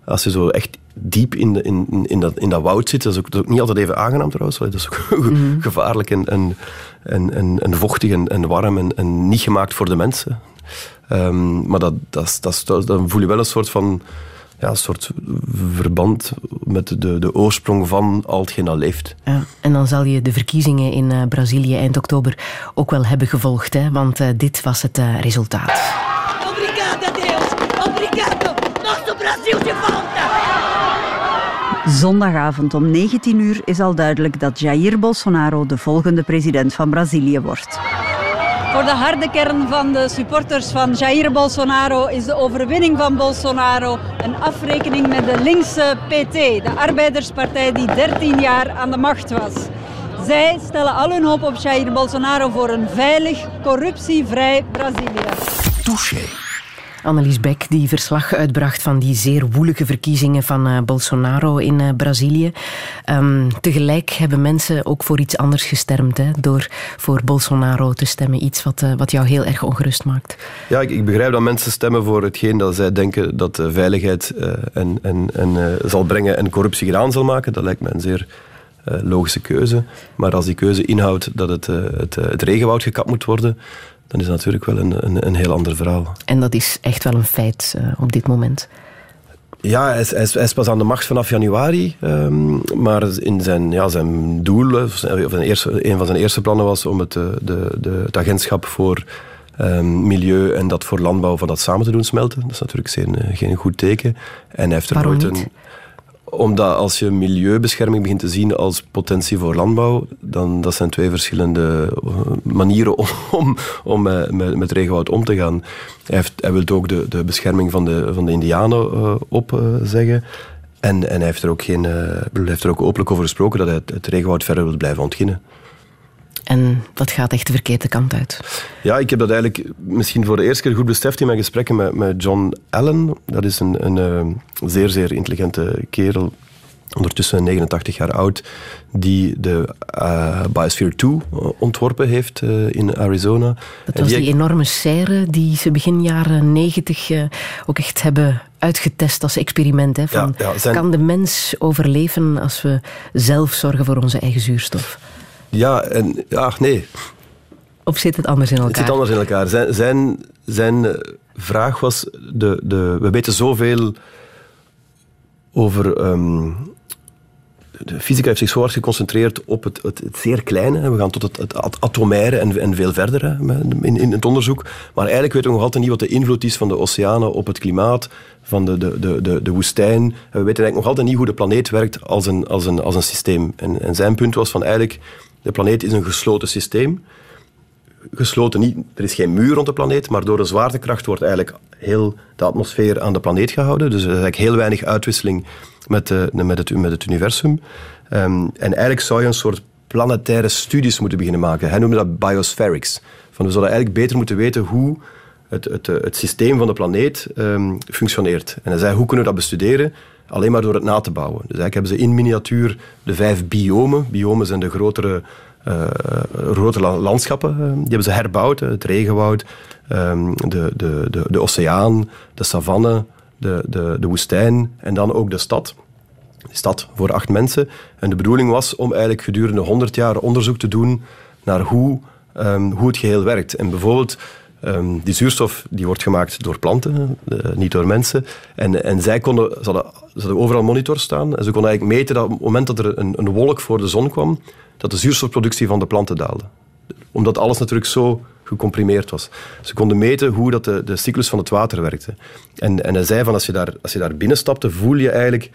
Speaker 4: als je zo echt diep in, de, in, in, dat, in dat woud zit, dat is, ook, dat is ook niet altijd even aangenaam trouwens. Dat is ook mhm. gevaarlijk en, en, en, en, vochtig en, en warm en, en niet gemaakt voor de mensen. Um, maar dat, dat, dat, dat, dan voel je wel een soort van ja, een soort verband met de, de oorsprong van al hetgeen dat leeft.
Speaker 3: Ja, en dan zal je de verkiezingen in uh, Brazilië eind oktober ook wel hebben gevolgd, hè? want uh, dit was het uh, resultaat. Obrigada, Deus! Obrigado! Nosso Brasil de volta! Zondagavond om 19 uur is al duidelijk dat Jair Bolsonaro de volgende president van Brazilië wordt.
Speaker 7: Voor de harde kern van de supporters van Jair Bolsonaro is de overwinning van Bolsonaro een afrekening met de linkse PT, de arbeiderspartij die 13 jaar aan de macht was. Zij stellen al hun hoop op Jair Bolsonaro voor een veilig, corruptievrij Brazilië. Touché.
Speaker 3: Annelies Beck, die verslag uitbracht van die zeer woelige verkiezingen van uh, Bolsonaro in uh, Brazilië. Um, tegelijk hebben mensen ook voor iets anders gestemd, hè, door voor Bolsonaro te stemmen. Iets wat, uh, wat jou heel erg ongerust maakt.
Speaker 4: Ja, ik, ik, begrijp dat mensen stemmen voor hetgeen dat zij denken dat veiligheid en, en, en, zal brengen en corruptie gedaan zal maken. Dat lijkt me een zeer logische keuze. Maar als die keuze inhoudt dat het, het, het regenwoud gekapt moet worden, dan is dat natuurlijk wel een, een, een heel ander verhaal.
Speaker 3: En dat is echt wel een feit uh, op dit moment.
Speaker 4: Ja, hij is, hij, is, hij is, pas aan de macht vanaf januari. Um, maar in zijn, ja, zijn doel, of zijn eerste, een van zijn eerste plannen was om het, de, de, het agentschap voor um, milieu en dat voor landbouw van dat samen te doen smelten. Dat is natuurlijk geen, geen goed teken. En hij heeft er
Speaker 3: Waarom
Speaker 4: nooit
Speaker 3: niet?
Speaker 4: Omdat als je milieubescherming begint te zien als potentie voor landbouw, dan dat zijn twee verschillende eh, manieren om, om, om met, met regenwoud om te gaan. Hij, heeft, hij wil ook de, de bescherming van de, van de indianen uh, opzeggen. en, en hij heeft er ook, geen, heeft er ook openlijk over gesproken dat hij het, het regenwoud verder wil blijven ontginnen.
Speaker 3: En dat gaat echt de verkeerde kant uit.
Speaker 4: Ja, ik heb dat eigenlijk misschien voor de eerste keer goed beseft in mijn gesprekken met, met John Allen. Dat is een, een, eh, zeer, zeer intelligente kerel ondertussen 89 jaar oud, die de uh, Biosphere 2 ontworpen heeft uh, in Arizona.
Speaker 3: Dat was die, die, enorme serre die ze begin jaren 90 uh, ook echt hebben uitgetest als experiment. Hè, van, ja, ja, zijn... Kan de mens overleven als we zelf zorgen voor onze eigen zuurstof?
Speaker 4: Ja, en ja, nee.
Speaker 3: Of zit het anders in elkaar?
Speaker 4: Het zit anders in elkaar. Zijn, zijn, zijn eh, vraag was: de, de, we weten zoveel over. Um, de fysica heeft zich zo hard geconcentreerd op het, het, het zeer kleine. We gaan tot het, het atomaire en, en veel verder hè, in, in het onderzoek. Maar eigenlijk weten we nog altijd niet wat de invloed is van de oceanen op het klimaat, van de, de, de, de, woestijn. We weten eigenlijk nog altijd niet hoe de planeet werkt als een, als een, als een systeem. En, en zijn punt was van eigenlijk de planeet is een gesloten systeem. Gesloten niet, er is geen muur rond de planeet, maar door de zwaartekracht wordt eigenlijk heel de atmosfeer aan de planeet gehouden. Dus er is eigenlijk heel weinig uitwisseling met, de, met, het, met het universum. Um, en eigenlijk zou je een soort planetaire studies moeten beginnen maken. Hij noemde dat biospherics. Van we zouden eigenlijk beter moeten weten hoe het, het, het systeem van de planeet um, functioneert. En hij zei, hoe kunnen we dat bestuderen? alleen maar door het na te bouwen. Dus eigenlijk hebben ze in miniatuur de vijf biomen. Biomen zijn de grotere, uh, grotere landschappen. Uh, die hebben ze herbouwd. Het regenwoud, um, de, de, de, de oceaan, de savanne, de, de, de woestijn en dan ook de stad. De stad voor acht mensen. En de bedoeling was om eigenlijk gedurende 100 jaar onderzoek te doen naar hoe, um, hoe het geheel werkt. En bijvoorbeeld Um, die zuurstof die wordt gemaakt door planten, uh, niet door mensen. En, en zij konden, ze hadden, overal monitors staan. En ze konden eigenlijk meten dat op het moment dat er een, een wolk voor de zon kwam, dat de zuurstofproductie van de planten daalde. Omdat alles natuurlijk zo gecomprimeerd was. Ze konden meten hoe dat de, de cyclus van het water werkte. En, en hij zei van als je daar, als je daar binnenstapte, voel je eigenlijk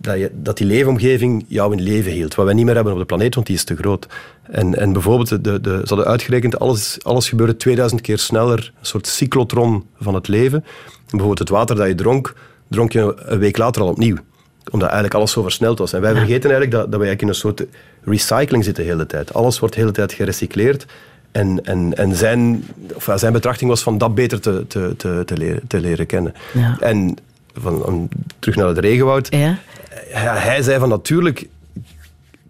Speaker 4: dat, je, dat die leefomgeving jou in leven hield. Wat wij niet meer hebben op de planeet, want die is te groot. En, en bijvoorbeeld, de, de, ze hadden uitgerekend, alles, alles gebeurde 2000 keer sneller, een soort cyclotron van het leven. bijvoorbeeld het water dat je dronk, dronk je een week later al opnieuw omdat eigenlijk alles zo versneld was. En wij vergeten eigenlijk dat, dat wij eigenlijk in een soort recycling zitten de hele tijd. Alles wordt de hele tijd gerecycleerd. En, en, en zijn, of zijn betrachting was van dat beter te, te, te, te, leren, te leren kennen. Ja. En van, terug naar het regenwoud. Ja. Hij zei van natuurlijk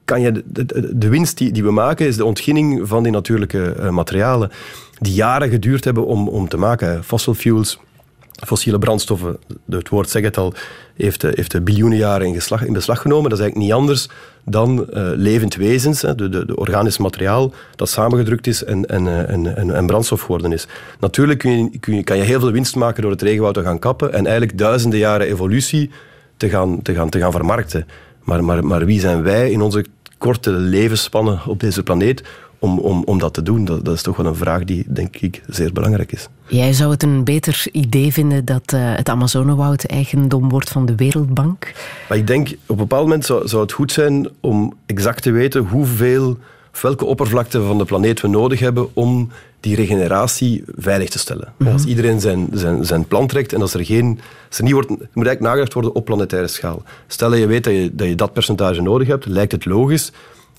Speaker 4: kan je de, de, winst die, die we maken is de ontginning van die natuurlijke uh, materialen die jaren geduurd hebben om, om te maken. Fossil fuels, fossiele brandstoffen, het woord zegt het al, heeft, eh, heeft biljoenen jaren in, geslag, in beslag genomen. Dat is eigenlijk niet anders dan uh, levend wezens, de, de, de, organisch materiaal dat samengedrukt is en, en, eh, brandstof geworden is. Natuurlijk kun je, kun je, kan je heel veel winst maken door het regenwoud te gaan kappen en eigenlijk duizenden jaren evolutie te gaan, te gaan, te gaan vermarkten. Maar, maar, maar wie zijn wij in onze korte levensspannen op deze planeet om, om, om dat te doen? Dat, dat, is toch wel een vraag die, denk ik, zeer belangrijk is.
Speaker 3: Jij zou het een beter idee vinden dat uh, het Amazonewoud eigendom wordt van de Wereldbank?
Speaker 4: Maar ik denk, op een bepaald moment zou, zou het goed zijn om exact te weten hoeveel, welke oppervlakte van de planeet we nodig hebben om die regeneratie veilig te stellen. Mhm. Als iedereen zijn, zijn, zijn plan trekt en als er geen... Als er niet wordt, moet eigenlijk nagedacht worden op planetaire schaal. Stel dat je weet dat je, dat je dat percentage nodig hebt, lijkt het logisch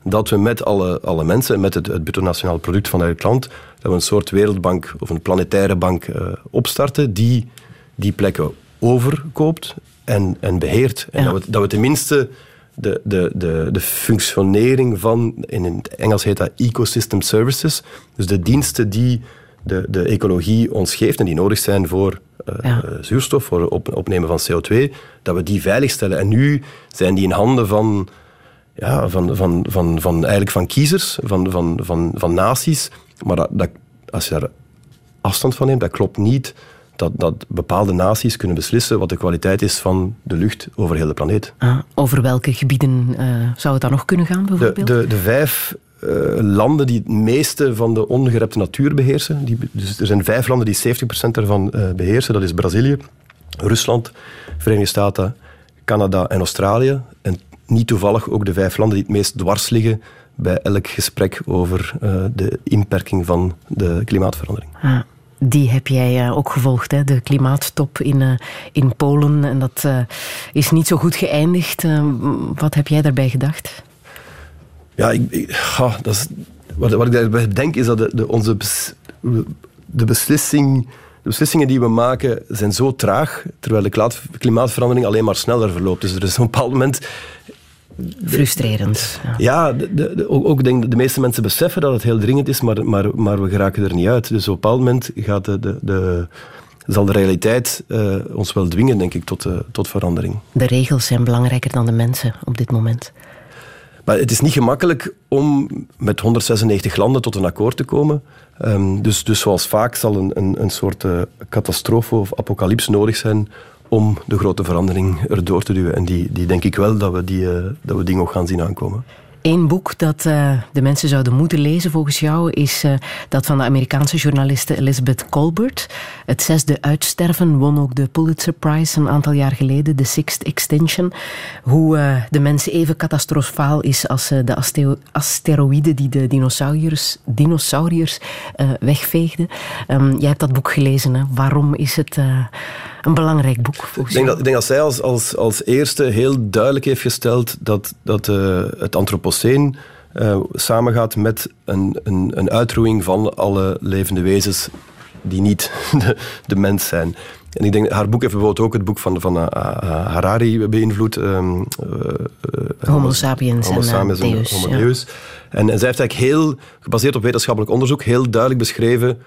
Speaker 4: dat we met alle, alle mensen, met het, het bruto nationaal product van elk land, dat we een soort wereldbank of een planetaire bank uh, opstarten die die plekken overkoopt en, en beheert. En dat, we, dat we tenminste de, de, de, de functionering van, in het Engels heet dat ecosystem services, dus de diensten die de, de ecologie ons geeft en die nodig zijn voor uh, zuurstof, voor op, opnemen van CO2, dat we die veiligstellen. En nu zijn die in handen van ja, van, van, van, van, eigenlijk van kiezers, van, van, van, van naties. Maar dat, dat, als je daar afstand van neemt, dat klopt niet dat, dat bepaalde naties kunnen beslissen wat de kwaliteit is van de lucht over heel de planeet.
Speaker 3: Ah, over welke gebieden uh, zou het dan nog kunnen gaan, bijvoorbeeld?
Speaker 4: De, de, de vijf uh, landen die het meeste van de ongerepte natuur beheersen. Die, dus er zijn vijf landen die 70% ervan uh, beheersen. Dat is Brazilië, Rusland, Verenigde Staten, Canada en Australië. En niet toevallig ook de vijf landen die het meest dwars liggen bij elk gesprek over uh, de inperking van de klimaatverandering.
Speaker 3: Ah, die heb jij uh, ook gevolgd, hè? de klimaattop in, uh, in Polen. En dat is niet zo goed geëindigd. wat heb jij daarbij gedacht?
Speaker 4: Ja, ik, ik dat is, wat, wat ik daarbij denk is dat de, de onze de beslissing de beslissingen die we maken zijn zo traag, terwijl de klimaatverandering alleen maar sneller verloopt. Dus er is op een bepaald moment
Speaker 3: Frustrerend.
Speaker 4: Ja, de, de, ook denk de meeste mensen beseffen dat het heel dringend is, maar, maar, maar we geraken er niet uit. Dus op een bepaald moment gaat de, de, de zal de realiteit uh, ons wel dwingen, denk ik, tot, uh, tot verandering.
Speaker 3: De regels zijn belangrijker dan de mensen op dit moment.
Speaker 4: Maar het is niet gemakkelijk om met 196 landen tot een akkoord te komen. Um, dus, dus zoals vaak zal een, een, een soort uh, catastrofe of apocalyps nodig zijn om de grote verandering erdoor te duwen. En die, die denk ik wel dat we die, uh, dat we die nog gaan zien aankomen.
Speaker 3: Eén boek dat uh, de mensen zouden moeten lezen volgens jou is uh, dat van de Amerikaanse journaliste Elizabeth Colbert. Het zesde uitsterven won ook de Pulitzer Prize een aantal jaar geleden, The Sixth Extinction. Hoe de mens even catastrofaal is als de asteroïden die de dinosauriërs, dinosauriërs wegveegden. Um, jij hebt dat boek gelezen. Hè? Waarom is het een belangrijk boek
Speaker 4: ik denk, dat, ik denk dat zij als, als, als eerste heel duidelijk heeft gesteld dat, dat uh, het antropoceen uh, samengaat met een, een, een uitroeiing van alle levende wezens die niet de, de mens zijn. En ik denk, haar boek heeft bijvoorbeeld ook het boek van, van uh, Harari beïnvloed. Um,
Speaker 3: Homo sapiens
Speaker 4: Homo sapiens en, Deus. Homo Deus. En, en zij heeft eigenlijk heel, gebaseerd op wetenschappelijk onderzoek, heel duidelijk beschreven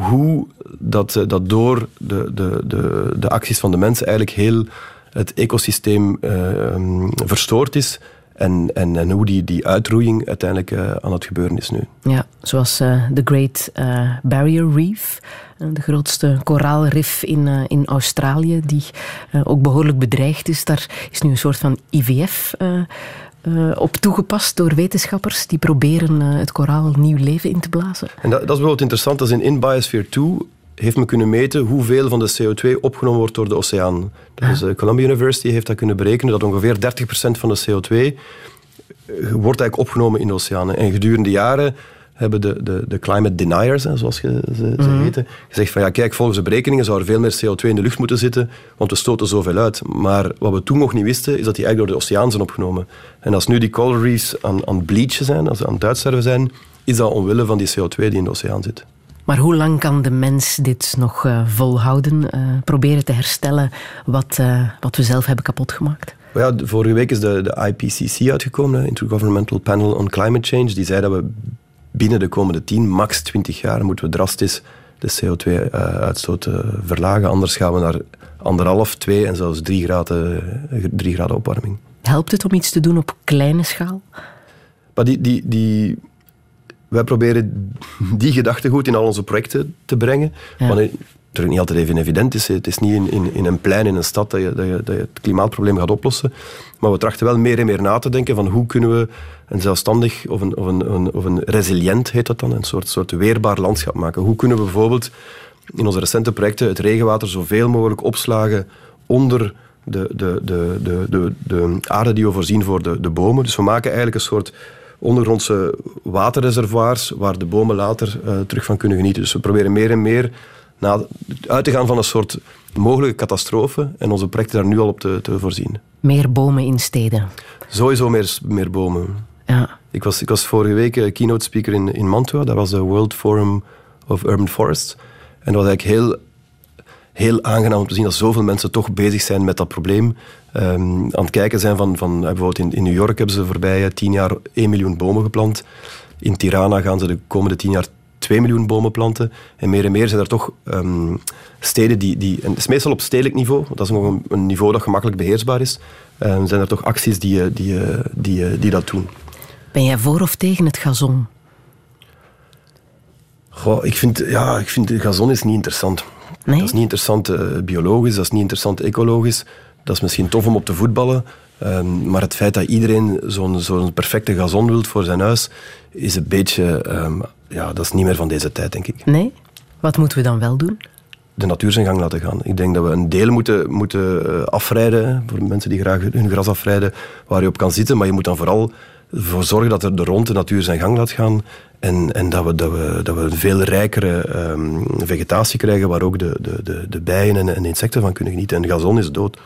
Speaker 4: hoe dat, eh, dat door de, de, de, de acties van de mensen eigenlijk heel het ecosysteem uh, verstoord is. En, en, en hoe die, die uitroeiing uiteindelijk uh, aan het gebeuren is nu.
Speaker 3: Ja, zoals de Great Barrier Reef, de grootste koraalrif in, in Australië, die ook behoorlijk bedreigd is. Daar is nu een soort van IVF uh, op toegepast door wetenschappers die proberen uh, het koraal nieuw leven in te blazen.
Speaker 4: En dat, dat is bijvoorbeeld interessant, dat is in In Biosphere 2 heeft men kunnen meten hoeveel van de CO2 opgenomen wordt door de oceaan. Dus uh, Columbia University heeft dat kunnen berekenen dat ongeveer 30% van de CO2 eh, wordt eigenlijk opgenomen in de oceanen. En gedurende jaren hebben de, de, de climate deniers, zoals ze, ze, mm heten, gezegd van ja, kijk, volgens de berekeningen zou er veel meer CO2 in de lucht moeten zitten, want we stoten zoveel uit. Maar wat we toen nog niet wisten, is dat die eigenlijk door de oceaan zijn opgenomen. En als nu die coral reefs aan, aan het bleachen zijn, als ze aan het uitsterven zijn, is dat omwille van die CO2 die in de oceaan zit.
Speaker 3: Maar hoe lang kan de mens dit nog uh, volhouden? Uh, proberen te herstellen wat, uh, wat we zelf hebben kapotgemaakt?
Speaker 4: Ja, vorige week is de, de IPCC uitgekomen, Intergovernmental Panel on Climate Change. Die zei dat we binnen de komende 10, max 20 jaar, moeten we drastisch de CO2-uitstoot verlagen. Anders gaan we naar anderhalf, twee en zelfs drie graden, drie graden opwarming.
Speaker 3: Helpt het om iets te doen op kleine schaal?
Speaker 4: Maar die, die, die wij proberen die gedachtegoed in al onze projecten te brengen. Ja. Maar het niet altijd even evident is. Het is niet in, in, in een plein in een stad dat je, dat, je, dat je het klimaatprobleem gaat oplossen. Maar we trachten wel meer en meer na te denken van hoe kunnen we een zelfstandig of een, of een, of een resilient, heet dat dan, een soort, soort weerbaar landschap maken. Hoe kunnen we bijvoorbeeld in onze recente projecten het regenwater zoveel mogelijk opslagen onder de, de, de, de, de, de aarde die we voorzien voor de, de bomen. Dus we maken eigenlijk een soort ondergrondse waterreservoirs waar de bomen later uh, terug van kunnen genieten. Dus we proberen meer en meer na, uit te gaan van een soort mogelijke catastrofe en onze projecten daar nu al op te, te voorzien.
Speaker 3: Meer bomen in steden?
Speaker 4: Sowieso meer, meer bomen. Ja. Ik, was, ik was vorige week eh, keynote speaker in, in Mantua. Dat was de World Forum of Urban Forests. En dat was eigenlijk heel heel aangenaam om te zien dat zoveel mensen toch bezig zijn met dat probleem. Um, aan het kijken zijn van, van bijvoorbeeld in, in New York hebben ze voorbij tien jaar 1 miljoen bomen geplant. In Tirana gaan ze de komende tien jaar 2 miljoen bomen planten. En meer en meer zijn er toch um, steden die, die... En het is meestal op stedelijk niveau, want dat is nog een, een niveau dat gemakkelijk beheersbaar is. Um, zijn er toch acties die, die, die, die dat doen.
Speaker 3: Ben jij voor of tegen het gazon?
Speaker 4: Goh, ik vind, ja, ik vind gazon is niet interessant. Nee? Dat is niet interessant uh, biologisch, dat is niet interessant ecologisch. Dat is misschien tof om op te voetballen. Um, maar het feit dat iedereen zo'n zo'n perfecte gazon wilt voor zijn huis, is een beetje... Um, ja, dat is niet meer van deze tijd, denk ik.
Speaker 3: Nee? Wat moeten we dan wel doen?
Speaker 4: de natuur zijn gang laten gaan. Ik denk dat we een deel moeten, moeten uh, afrijden, voor mensen die graag hun gras afrijden, waar je op kan zitten. Maar je moet dan vooral ervoor zorgen dat er de rond de natuur zijn gang laat gaan. En, en dat, we, dat, we, dat we een veel rijkere um, vegetatie krijgen waar ook de, de, de, de bijen en, en insecten van kunnen genieten. En gazon is dood.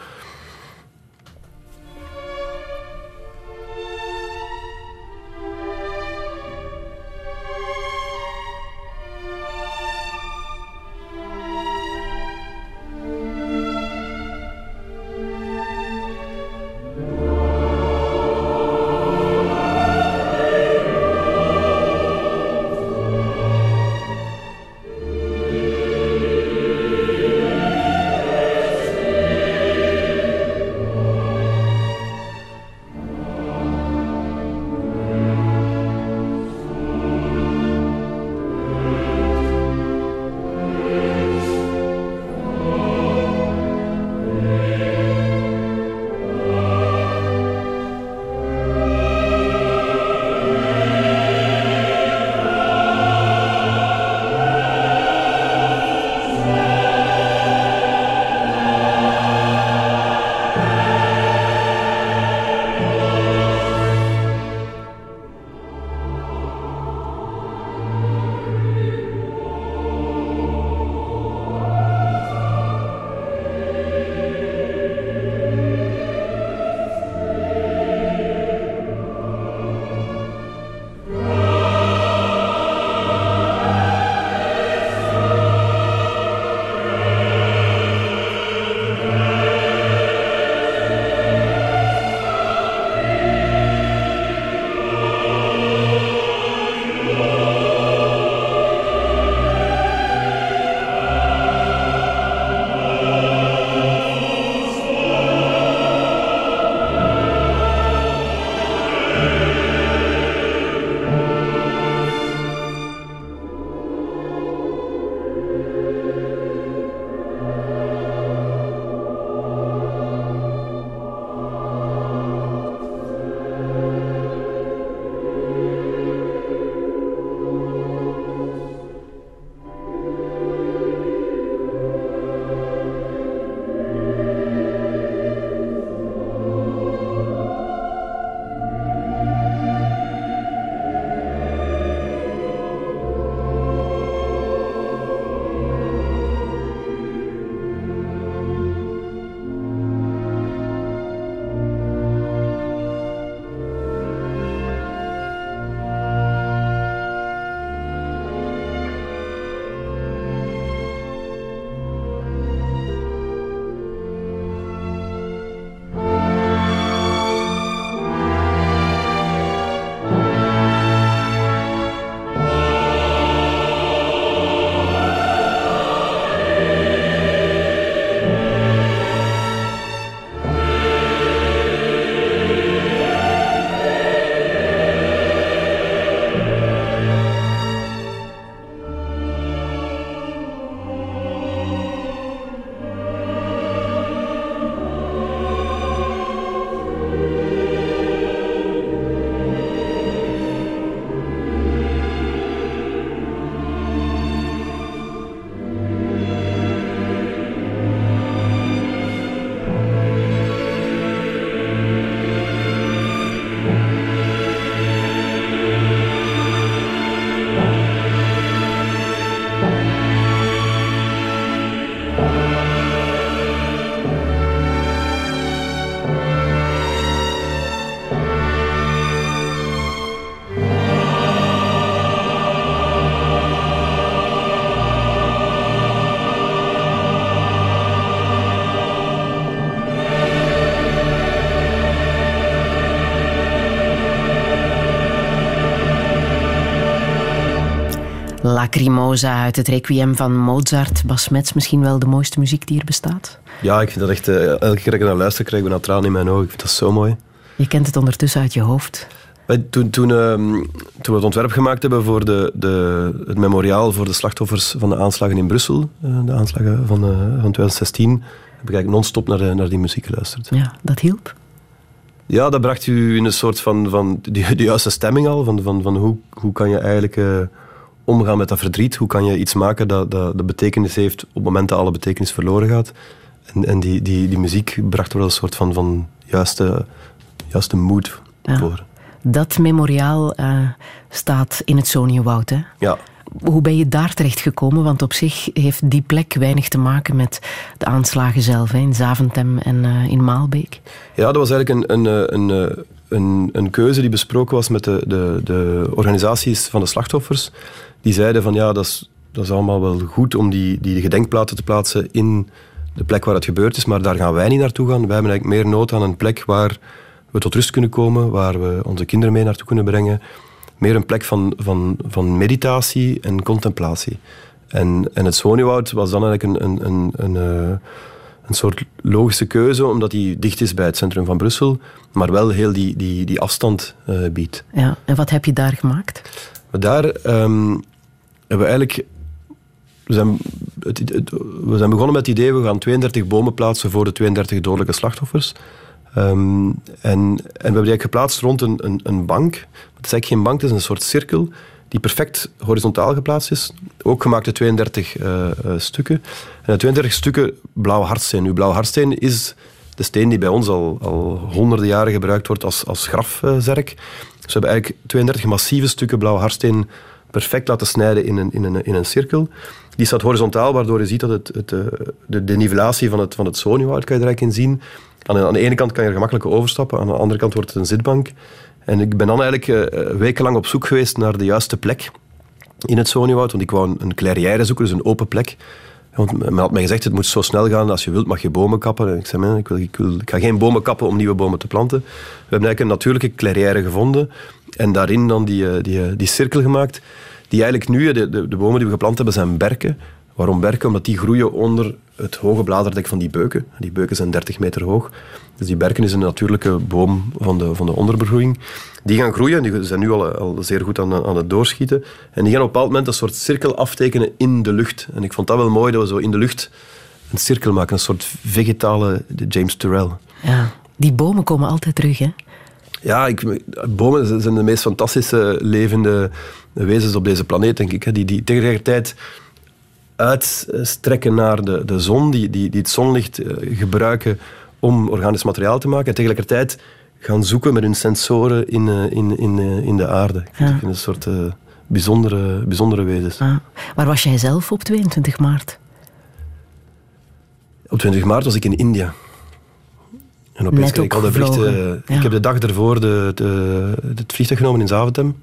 Speaker 3: Lacrimosa uit het Requiem van Mozart. Bas Smets, misschien wel de mooiste muziek die er bestaat.
Speaker 4: Ja, ik vind dat echt... Uh, elke keer dat ik naar luister, krijg ik een traan in mijn ogen. Ik vind dat zo mooi.
Speaker 3: Je kent het ondertussen uit je hoofd.
Speaker 4: Toen, toen, uh, toen we het ontwerp gemaakt hebben voor de, de, het memoriaal voor de slachtoffers van de aanslagen in Brussel, uh, de aanslagen van, van 2016, heb ik eigenlijk non-stop naar, naar die muziek geluisterd.
Speaker 3: Ja, dat hielp?
Speaker 4: Ja, dat bracht u in een soort van, van de, de juiste stemming al. Van, van, van hoe, hoe kan je eigenlijk uh, omgaan met dat verdriet? Hoe kan je iets maken dat, dat de betekenis heeft op het moment dat alle betekenis verloren gaat? En, en die, die, die muziek bracht wel een soort van, van juiste, juiste mood ja. voor.
Speaker 3: Dat memoriaal uh, staat in het Soniewoud, hè?
Speaker 4: Ja.
Speaker 3: Hoe ben je daar terecht gekomen? Want op zich heeft die plek weinig te maken met de aanslagen zelf, hè, in Zaventem en uh, in Maalbeek.
Speaker 4: Ja, dat was eigenlijk een, een, een, een, een keuze die besproken was met de, de, de organisaties van de slachtoffers. Die zeiden van ja, dat is, dat is allemaal wel goed om die, die gedenkplaten te plaatsen in de plek waar het gebeurd is, maar daar gaan wij niet naartoe gaan. Wij hebben eigenlijk meer nood aan een plek waar we tot rust kunnen komen, waar we onze kinderen mee naartoe kunnen brengen. Meer een plek van, van, van meditatie en contemplatie. En, en het Zwoniewoud was dan eigenlijk een, een, een, een, eh, een soort logische keuze, omdat die dicht is bij het centrum van Brussel, maar wel heel die, die, die afstand uh, biedt.
Speaker 3: Ja, en wat heb je daar gemaakt?
Speaker 4: Daar um, we eigenlijk we zijn, we zijn begonnen met het idee, we gaan 32 bomen plaatsen voor de 32 dodelijke slachtoffers. Um, en, en we hebben die geplaatst rond een, een, bank. Het is eigenlijk geen bank, het is een soort cirkel die perfect horizontaal geplaatst is. Ook gemaakt uit 32 uh, uh, stukken. En uit 32 stukken blauwe hardsteen. Nu, blauwe hardsteen is de steen die bij ons al, al honderden jaren gebruikt wordt als, als grafzerk. Dus we hebben eigenlijk 32 massieve stukken blauwe hardsteen perfect laten snijden in een, in een, in een cirkel. Die staat horizontaal, waardoor je ziet dat het, het, de, de nivelatie van het, van het Sonywoud kan je er eigenlijk in zien. Aan de, aan de ene kant kan je er gemakkelijk overstappen, aan de andere kant wordt het een zitbank. En ik ben dan eigenlijk uh, wekenlang op zoek geweest naar de juiste plek in het Sonywoud, want ik wou een, een clairière zoeken, dus een open plek. Want men had mij gezegd, het moet zo snel gaan, als je wilt mag je bomen kappen. En ik zei, ik, wil, ik, wil, ik ga geen bomen kappen om nieuwe bomen te planten. We hebben eigenlijk een natuurlijke clairière gevonden en daarin dan die, die, die cirkel gemaakt, die eigenlijk nu, de, de, de bomen die we geplant hebben, zijn berken. Waarom berken? Omdat die groeien onder het hoge bladerdek van die beuken. Die beuken zijn 30 meter hoog. Dus die berken is een natuurlijke boom van de, van de onderbegroeiing. Die gaan groeien, die zijn nu al, al zeer goed aan, aan het doorschieten. En die gaan op een bepaald moment een soort cirkel aftekenen in de lucht. En ik vond dat wel mooi, dat we zo in de lucht een cirkel maken. Een soort vegetale James Turrell.
Speaker 3: Ja, die bomen komen altijd terug, hè?
Speaker 4: Ja, ik, bomen zijn de meest fantastische levende wezens op deze planeet, denk ik. Die, die tegelijkertijd uitstrekken naar de, de zon, die, die, die het zonlicht eh, gebruiken om organisch materiaal te maken. En tegelijkertijd gaan zoeken met hun sensoren in, eh, in, in, eh, in de aarde. Ik vind, het een soort bijzondere, bijzondere wezens.
Speaker 3: Ah. Waar was jij zelf op 22 maart?
Speaker 4: Op 20 maart was ik in India. En opeens kreeg ik al de berichten. Ik heb de dag ervoor de, de, het vliegtuig genomen in Zaventem.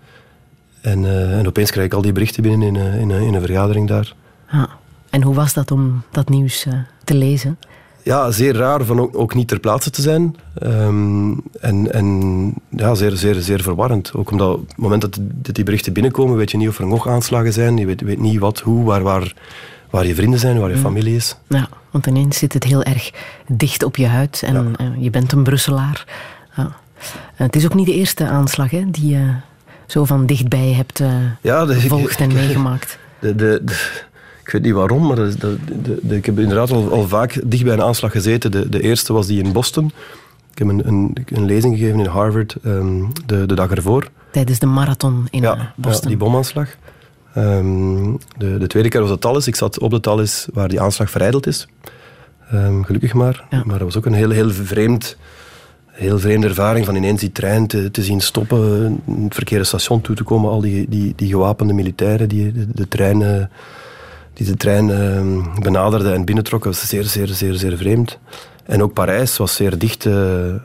Speaker 4: En, uh, en opeens kreeg ik al die berichten binnen in, in, in een vergadering daar.
Speaker 3: Ja. En hoe was dat om dat nieuws uh, te lezen?
Speaker 4: Ja, zeer raar van ook, ook niet ter plaatse te zijn. Um, en en ja, zeer, zeer, zeer verwarrend. Ook omdat op het moment dat, dat die berichten binnenkomen, weet je niet of er nog aanslagen zijn. Je weet, weet niet wat, hoe, waar, waar, waar je vrienden zijn, waar je familie is.
Speaker 3: Ja, want ineens zit het heel erg dicht op je huid. En ja. je bent een Brusselaar. Ja. Het is ook niet de eerste aanslag hè, die je zo van dichtbij hebt uh, ja, de, gevolgd en meegemaakt.
Speaker 4: De, de, ik weet niet waarom, maar de, de, ik heb inderdaad al, al, vaak dicht bij een aanslag gezeten. De, de eerste was die in Boston. Ik heb een, een, een lezing gegeven in Harvard um, de, de dag ervoor.
Speaker 3: Tijdens de marathon in
Speaker 4: ja,
Speaker 3: Boston.
Speaker 4: Ja, die bomaanslag. Um, de, de tweede keer was het Tallis. Ik zat op de Tallis waar die aanslag verijdeld is. Um, gelukkig maar. Ja. Maar dat was ook een heel, heel vreemd heel vreemde ervaring van ineens die trein te, te zien stoppen, het verkeerde station toe te komen, al die, die, die gewapende militairen die de, de trein, die de trein uh, benaderden en binnentrokken, was zeer, zeer, zeer, zeer vreemd. En ook Parijs was zeer dicht uh, uh,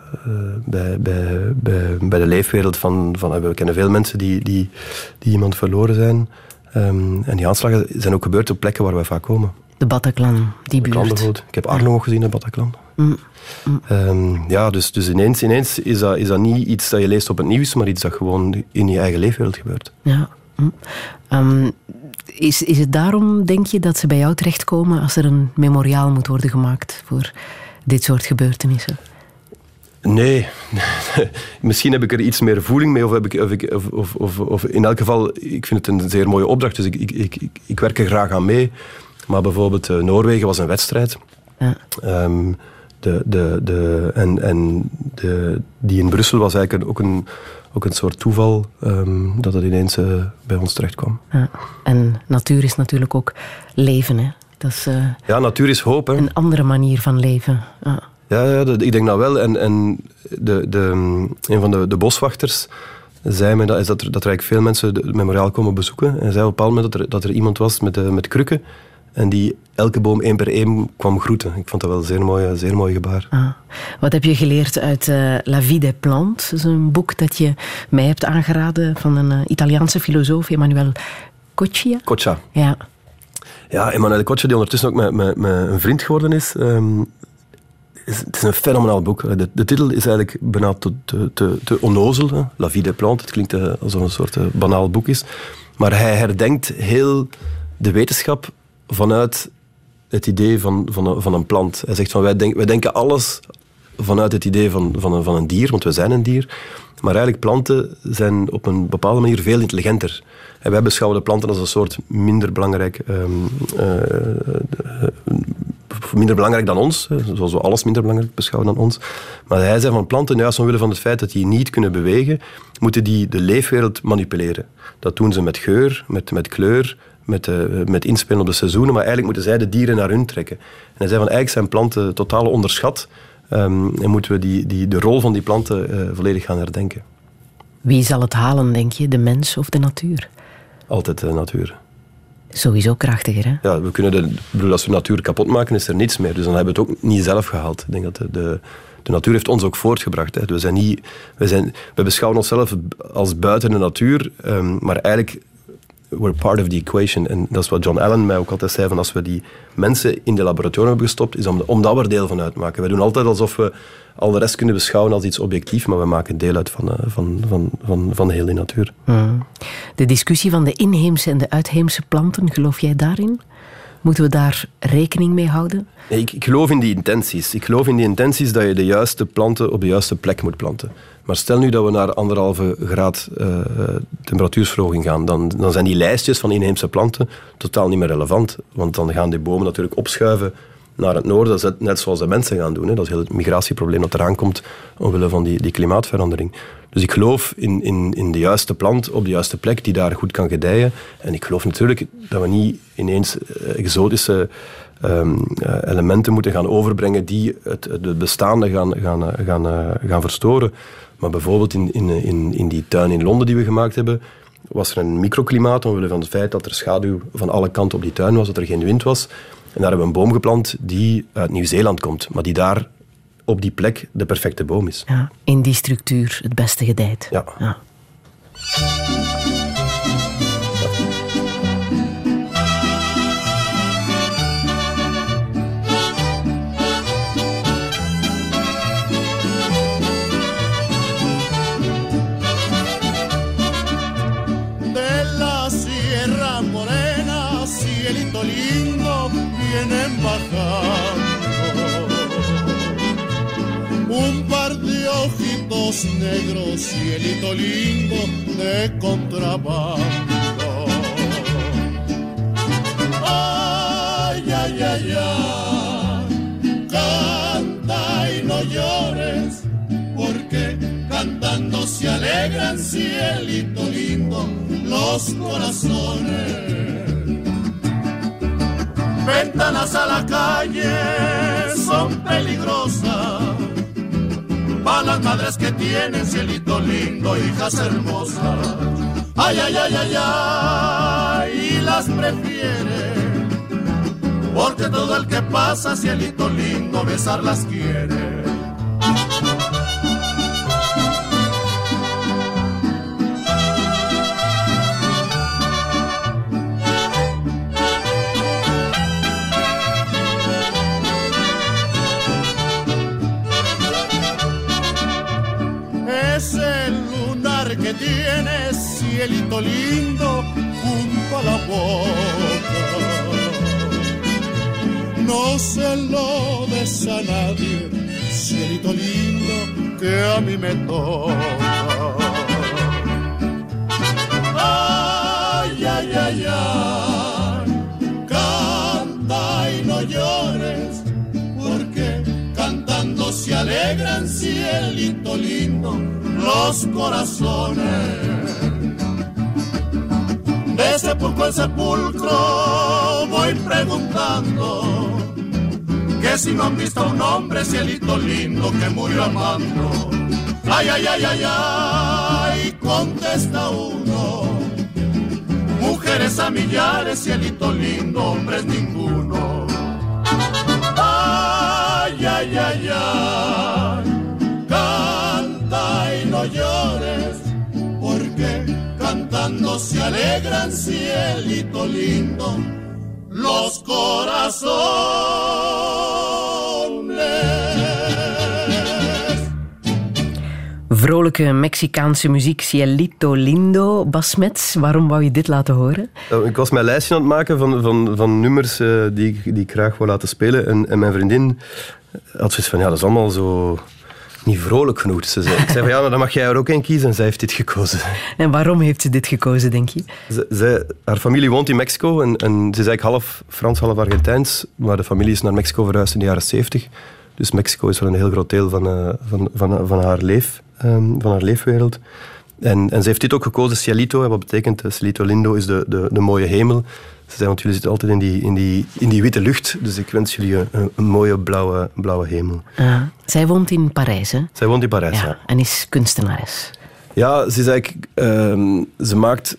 Speaker 4: bij, bij, bij, bij de leefwereld van, van... We kennen veel mensen die, die, die iemand verloren zijn. Um, en die aanslagen zijn ook gebeurd op plekken waar wij vaak komen.
Speaker 3: De Bataclan, die buurt.
Speaker 4: Ik heb Arno ook gezien in Bataclan. Mm. Mm. Um, ja, dus, dus ineens, ineens is, dat, is dat niet iets dat je leest op het nieuws, maar iets dat gewoon in je eigen leefwereld gebeurt.
Speaker 3: Ja. Mm. Um, is, is het daarom, denk je, dat ze bij jou terechtkomen als er een memoriaal moet worden gemaakt voor dit soort gebeurtenissen?
Speaker 4: Nee, misschien heb ik er iets meer voeling mee. Of, heb ik, of, ik, of, of, of, in elk geval, ik vind het een zeer mooie opdracht. Dus ik, ik, ik, ik werk er graag aan mee. Maar bijvoorbeeld uh, Noorwegen was een wedstrijd. Ja. Um, de, de, de, en en de, die in Brussel was eigenlijk ook een, ook een soort toeval um, dat het ineens uh, bij ons terecht kwam. Ja.
Speaker 3: En natuur is natuurlijk ook leven. Hè? Dat is, uh,
Speaker 4: ja, natuur is hoop. Hè?
Speaker 3: Een andere manier van leven. Ja.
Speaker 4: Ja, ja ik denk dat wel. En, en de, de, een van de, de boswachters zei me dat, is dat, er, dat er eigenlijk veel mensen het memoriaal komen bezoeken. En zei op een bepaald moment dat er, dat er iemand was met, uh, met krukken en die elke boom één per één kwam groeten. Ik vond dat wel een zeer mooi, zeer mooi gebaar. Ah.
Speaker 3: Wat heb je geleerd uit uh, La Vie des Plantes? Dat is een boek dat je mij hebt aangeraden van een uh, Italiaanse filosoof, Emmanuel Coccia.
Speaker 4: Coccia.
Speaker 3: Ja.
Speaker 4: Ja, Emmanuel Coccia, die ondertussen ook met, met, met een vriend geworden is. Um, is, het is een fenomenaal boek. De, de titel is eigenlijk bijna te, te, onnozel. Hè? La Vie des Plantes. Het klinkt alsof een soort banaal boek is. Maar hij herdenkt heel de wetenschap vanuit het idee van, van, een, van een plant. Hij zegt van wij, denk, wij denken alles vanuit het idee van, van, een, van een dier, want we zijn een dier. Maar eigenlijk planten zijn op een bepaalde manier veel intelligenter. En wij beschouwen de planten als een soort minder belangrijk, um, uh, minder belangrijk dan ons, zoals we alles minder belangrijk beschouwen dan ons. Maar hij zei van planten, juist omwille van het feit dat die niet kunnen bewegen, moeten die de leefwereld manipuleren. Dat doen ze met geur, met, met kleur, met, uh, met inspelen op de seizoenen, maar eigenlijk moeten zij de dieren naar hun trekken. En hij zei van eigenlijk zijn planten totaal onderschat um, en moeten we die, die, de rol van die planten uh, volledig gaan herdenken.
Speaker 3: Wie zal het halen, denk je? De mens of de natuur?
Speaker 4: Altijd de natuur.
Speaker 3: Sowieso krachtiger, hè?
Speaker 4: Ja, we kunnen de, bedoel, als we de natuur kapot maken, is er niets meer. Dus dan hebben we het ook niet zelf gehaald. Ik denk dat de, de, de natuur heeft ons ook voortgebracht. Hè. We, zijn niet, we, zijn, we beschouwen onszelf als buiten de natuur, um, maar eigenlijk we're part of the equation. En dat is wat John Allen mij ook altijd zei, van als we die mensen in de laboratorium hebben gestopt, is om, omdat we er deel van uitmaken. We doen altijd alsof we al de rest kunnen beschouwen als iets objectief, maar we maken deel uit van, uh, van, van, van, van heel die natuur.
Speaker 3: De discussie van de inheemse en de uitheemse planten, geloof jij daarin? Moeten we daar rekening mee houden?
Speaker 4: ik, ik, geloof in die intenties. Ik geloof in die intenties dat je de juiste planten op de juiste plek moet planten. Maar stel nu dat we naar anderhalve graad uh, temperatuursverhoging gaan, dan, dan zijn die lijstjes van inheemse planten totaal niet meer relevant. Want dan gaan die bomen natuurlijk opschuiven naar het noorden, net zoals de mensen gaan doen. Hè. Dat is heel het migratieprobleem dat eraan komt omwille van die, die klimaatverandering. Dus ik geloof in, in, in de juiste plant op de juiste plek die daar goed kan gedijen. En ik geloof natuurlijk dat we niet ineens eh, exotische um, elementen moeten gaan overbrengen die het, bestaande gaan, gaan, gaan, gaan verstoren. Maar bijvoorbeeld in, in, in, in die tuin in Londen die we gemaakt hebben, was er een microklimaat omwille van het feit dat er schaduw van alle kanten op die tuin was, dat er geen wind was. En daar hebben we een boom geplant die uit Nieuw-Zeeland komt, maar die daar op die plek de perfecte boom is.
Speaker 3: Ja, in die structuur het beste gedijt.
Speaker 4: ja.
Speaker 3: ja.
Speaker 8: Negros, cielito lindo de contrabando. Ay, ay, ay, ay, canta y no llores, porque cantando se alegran, cielito lindo, los corazones. Ventanas a la calle son peligrosas para las madres que tienen cielito lindo, hijas hermosas. Ay, ay, ay, ay, ay, y las prefiere. Porque todo el que pasa, cielito lindo, besarlas quiere. angelito lindo junto a la boca. No se lo des a nadie, cielito lindo que a mí me toca. Ay, ay, ay, ay, canta y no llores, porque cantando se alegran cielito lindo los corazones de sepulcro en sepulcro voy preguntando que si no han visto a un hombre cielito lindo que murió amando. Ay, ay, ay, ay, ay, contesta uno. Mujeres a millares, cielito lindo, hombres ninguno. Ay, ay, ay, ay, canta y no llores, cantando se alegran, cielito lindo, los corazones.
Speaker 3: Vrolijke Mexicaanse muziek, Cielito Lindo. Basmets, waarom wou je dit laten horen?
Speaker 4: Uh, ik was mijn lijstje aan het maken van, van, van nummers uh, die, ik, die ik graag wil laten spelen. En, en mijn vriendin had zoiets van, ja, dat is allemaal zo niet vrolijk genoeg. Dus ze zei, ik zei van ja, maar dan mag jij er ook een kiezen. En zij heeft dit gekozen.
Speaker 3: En waarom heeft ze dit gekozen, denk je?
Speaker 4: Ze, haar familie woont in Mexico en, en ze is eigenlijk half Frans, half Argentijns. Maar de familie is naar Mexico verhuisd in de jaren 70. Dus Mexico is wel een heel groot deel van, uh, van, van, van, haar, leef, um, van haar leefwereld. En, en ze heeft dit ook gekozen, Cielito. Wat betekent Cielito Lindo is de, de, de mooie hemel. Ze zijn, want jullie zitten altijd in die, in, die, in die witte lucht. Dus ik wens jullie een, een mooie blauwe, blauwe hemel.
Speaker 3: Uh, zij woont in Parijs, hè?
Speaker 4: Zij woont in Parijs, ja.
Speaker 3: ja. En is kunstenares.
Speaker 4: Ja, ze is eigenlijk... Uh, ze maakt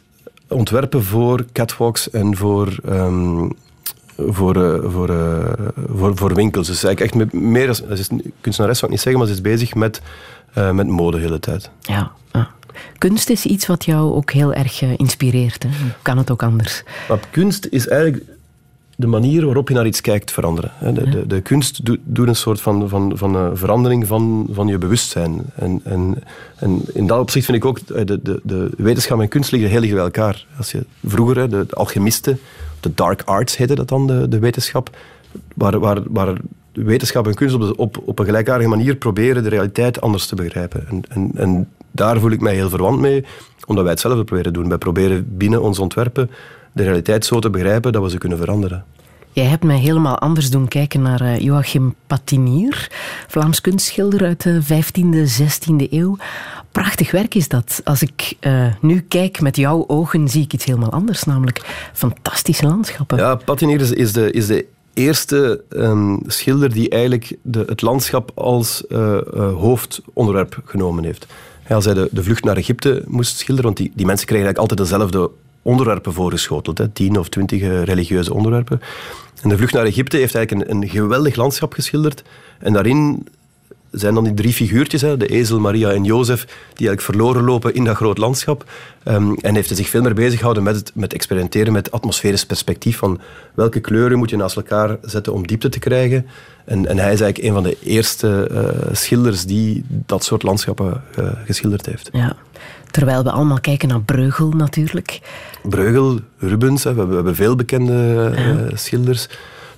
Speaker 4: ontwerpen voor catwalks en voor... Um, voor, uh, voor, uh, voor, voor winkels. Dus eigenlijk echt met meer... Ze is kunstenares, zou ik niet zeggen, maar ze is bezig met, uh, met mode de hele tijd.
Speaker 3: Ja, ja. Kunst is iets wat jou ook heel erg uh, inspireert. Kan het ook anders?
Speaker 4: Kunst is eigenlijk de manier waarop je naar iets kijkt veranderen. De, de, de kunst doet, doet, een soort van, van, van uh, verandering van, van je bewustzijn. En, en, en in dat opzicht vind ik ook, de, de, de wetenschap en kunst liggen heel dicht bij elkaar. Als je vroeger, de, alchemisten, de dark arts heette dat dan, de, de wetenschap, waar, waar, waar wetenschap en kunst op, op, op een gelijkaardige manier proberen de realiteit anders te begrijpen. En, en, en daar voel ik mij heel verwant mee, omdat wij hetzelfde proberen doen. Wij proberen binnen ons ontwerpen de realiteit zo te begrijpen dat we ze kunnen veranderen.
Speaker 3: Jij hebt mij helemaal anders doen kijken naar uh, Joachim Patinier, Vlaams kunstschilder uit de 15e, 16e eeuw. Prachtig werk is dat. Als ik uh, nu kijk met jouw ogen, zie ik iets helemaal anders, namelijk fantastische landschappen.
Speaker 4: Ja, Patinier is, is de, is de eerste um, schilder die eigenlijk de, het landschap als uh, uh, hoofdonderwerp genomen heeft. Als hij de, de vlucht naar Egypte moest schilderen, want die, die mensen kregen eigenlijk altijd dezelfde onderwerpen voorgeschoteld, hè, tien of twintig religieuze onderwerpen. En de vlucht naar Egypte heeft eigenlijk een, een geweldig landschap geschilderd. En daarin zijn dan die drie figuurtjes, hè, de ezel, Maria en Jozef, die eigenlijk verloren lopen in dat groot landschap. Um, en heeft hij zich veel meer bezig gehouden met, het, met experimenteren met atmosferisch perspectief van welke kleuren moet je naast elkaar zetten om diepte te krijgen. En, en hij is eigenlijk een van de eerste uh, schilders die dat soort landschappen uh, geschilderd heeft.
Speaker 3: Ja. Terwijl we allemaal kijken naar Breugel natuurlijk.
Speaker 4: Breugel, Rubens, hè, we, hebben, we hebben veel bekende uh, ja. schilders.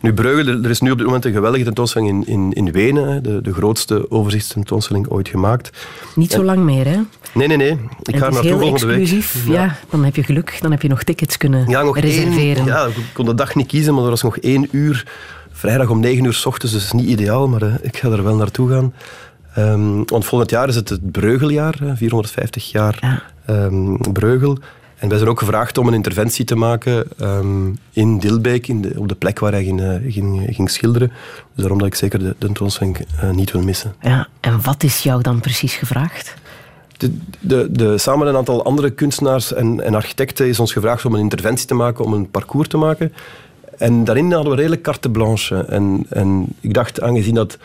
Speaker 4: Nu, Breugel, er is nu op dit moment een geweldige tentoonstelling in, in, in Wenen. De, de grootste overzichtstentoonstelling ooit gemaakt.
Speaker 3: Niet zo en, lang meer, hè?
Speaker 4: Nee, nee, nee. Ik ga er naartoe volgende
Speaker 3: exclusief.
Speaker 4: week.
Speaker 3: Ja. ja. dan heb je geluk. Dan heb je nog tickets kunnen
Speaker 4: ja, nog
Speaker 3: reserveren.
Speaker 4: Één, ja, ik kon de dag niet kiezen, maar er was nog één uur. Vrijdag om negen uur s ochtends, dus niet ideaal, maar uh, ik ga er wel naartoe gaan. Um, want volgend jaar is het het Breugeljaar, 450 jaar ja. um, Breugel. En wij zijn ook gevraagd om een interventie te maken um, in Dilbeek, in de, op de plek waar hij ging, uh, ging, ging, schilderen. Dus daarom dat ik zeker de, de tentoonstelling uh, niet wil missen.
Speaker 3: Ja, en wat is jou dan precies gevraagd?
Speaker 4: De, de, de, samen met een aantal andere kunstenaars en, en, architecten is ons gevraagd om een interventie te maken, om een parcours te maken. En daarin hadden we redelijk carte blanche. En, en ik dacht, aangezien dat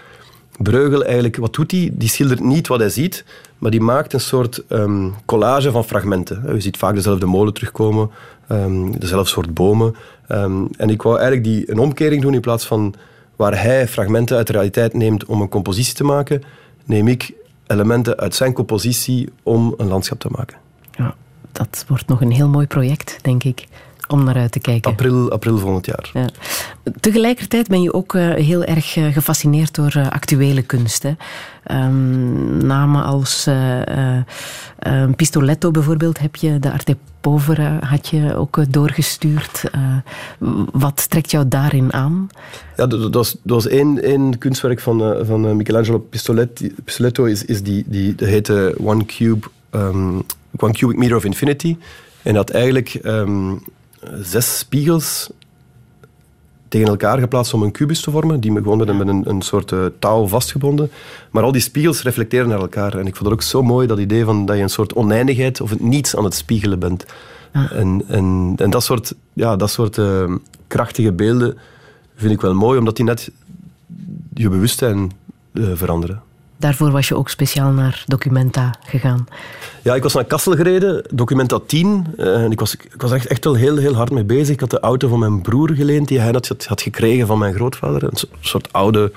Speaker 4: Breugel eigenlijk, wat doet hij? Die schildert niet wat hij ziet, maar die maakt een soort um, collage van fragmenten. Je ziet vaak dezelfde molen terugkomen, um, dezelfde soort bomen. Um, en ik wou eigenlijk die, een omkering doen in plaats van waar hij fragmenten uit de realiteit neemt om een compositie te maken, neem ik elementen uit zijn compositie om een landschap te maken.
Speaker 3: Ja, dat wordt nog een heel mooi project, denk ik om naar uit te kijken.
Speaker 4: April, april volgend jaar.
Speaker 3: Ja. Tegelijkertijd ben je ook uh, heel erg uh, gefascineerd door uh, actuele kunst. Um, namen als Pistoletto bijvoorbeeld heb je, de Arte Povera had je ook doorgestuurd. wat trekt jou daarin aan?
Speaker 4: Ja, dat, dat was, dat was één, één kunstwerk van, van Michelangelo Pistoletti, Pistoletto, is, is die, die, dat heette One Cube, um, One Cubic Meter of Infinity. En dat eigenlijk um, zes spiegels tegen elkaar geplaatst om een kubus te vormen, die me gewoon met een, een soort uh, touw vastgebonden. Maar al die spiegels reflecteren naar elkaar. En ik vond het ook zo mooi, dat idee van dat je een soort oneindigheid of het niets aan het spiegelen bent. Ah. En, en, en dat soort, ja, dat soort uh, krachtige beelden vind ik wel mooi, omdat die net je bewustzijn uh, veranderen.
Speaker 3: Daarvoor was je ook speciaal naar Documenta gegaan.
Speaker 4: Ja, ik was naar Kassel gereden, Documenta 10. Eh, en ik was, ik was echt, echt wel heel, heel hard mee bezig. Ik had de auto van mijn broer geleend, die hij had, had gekregen van mijn grootvader. Een soort oude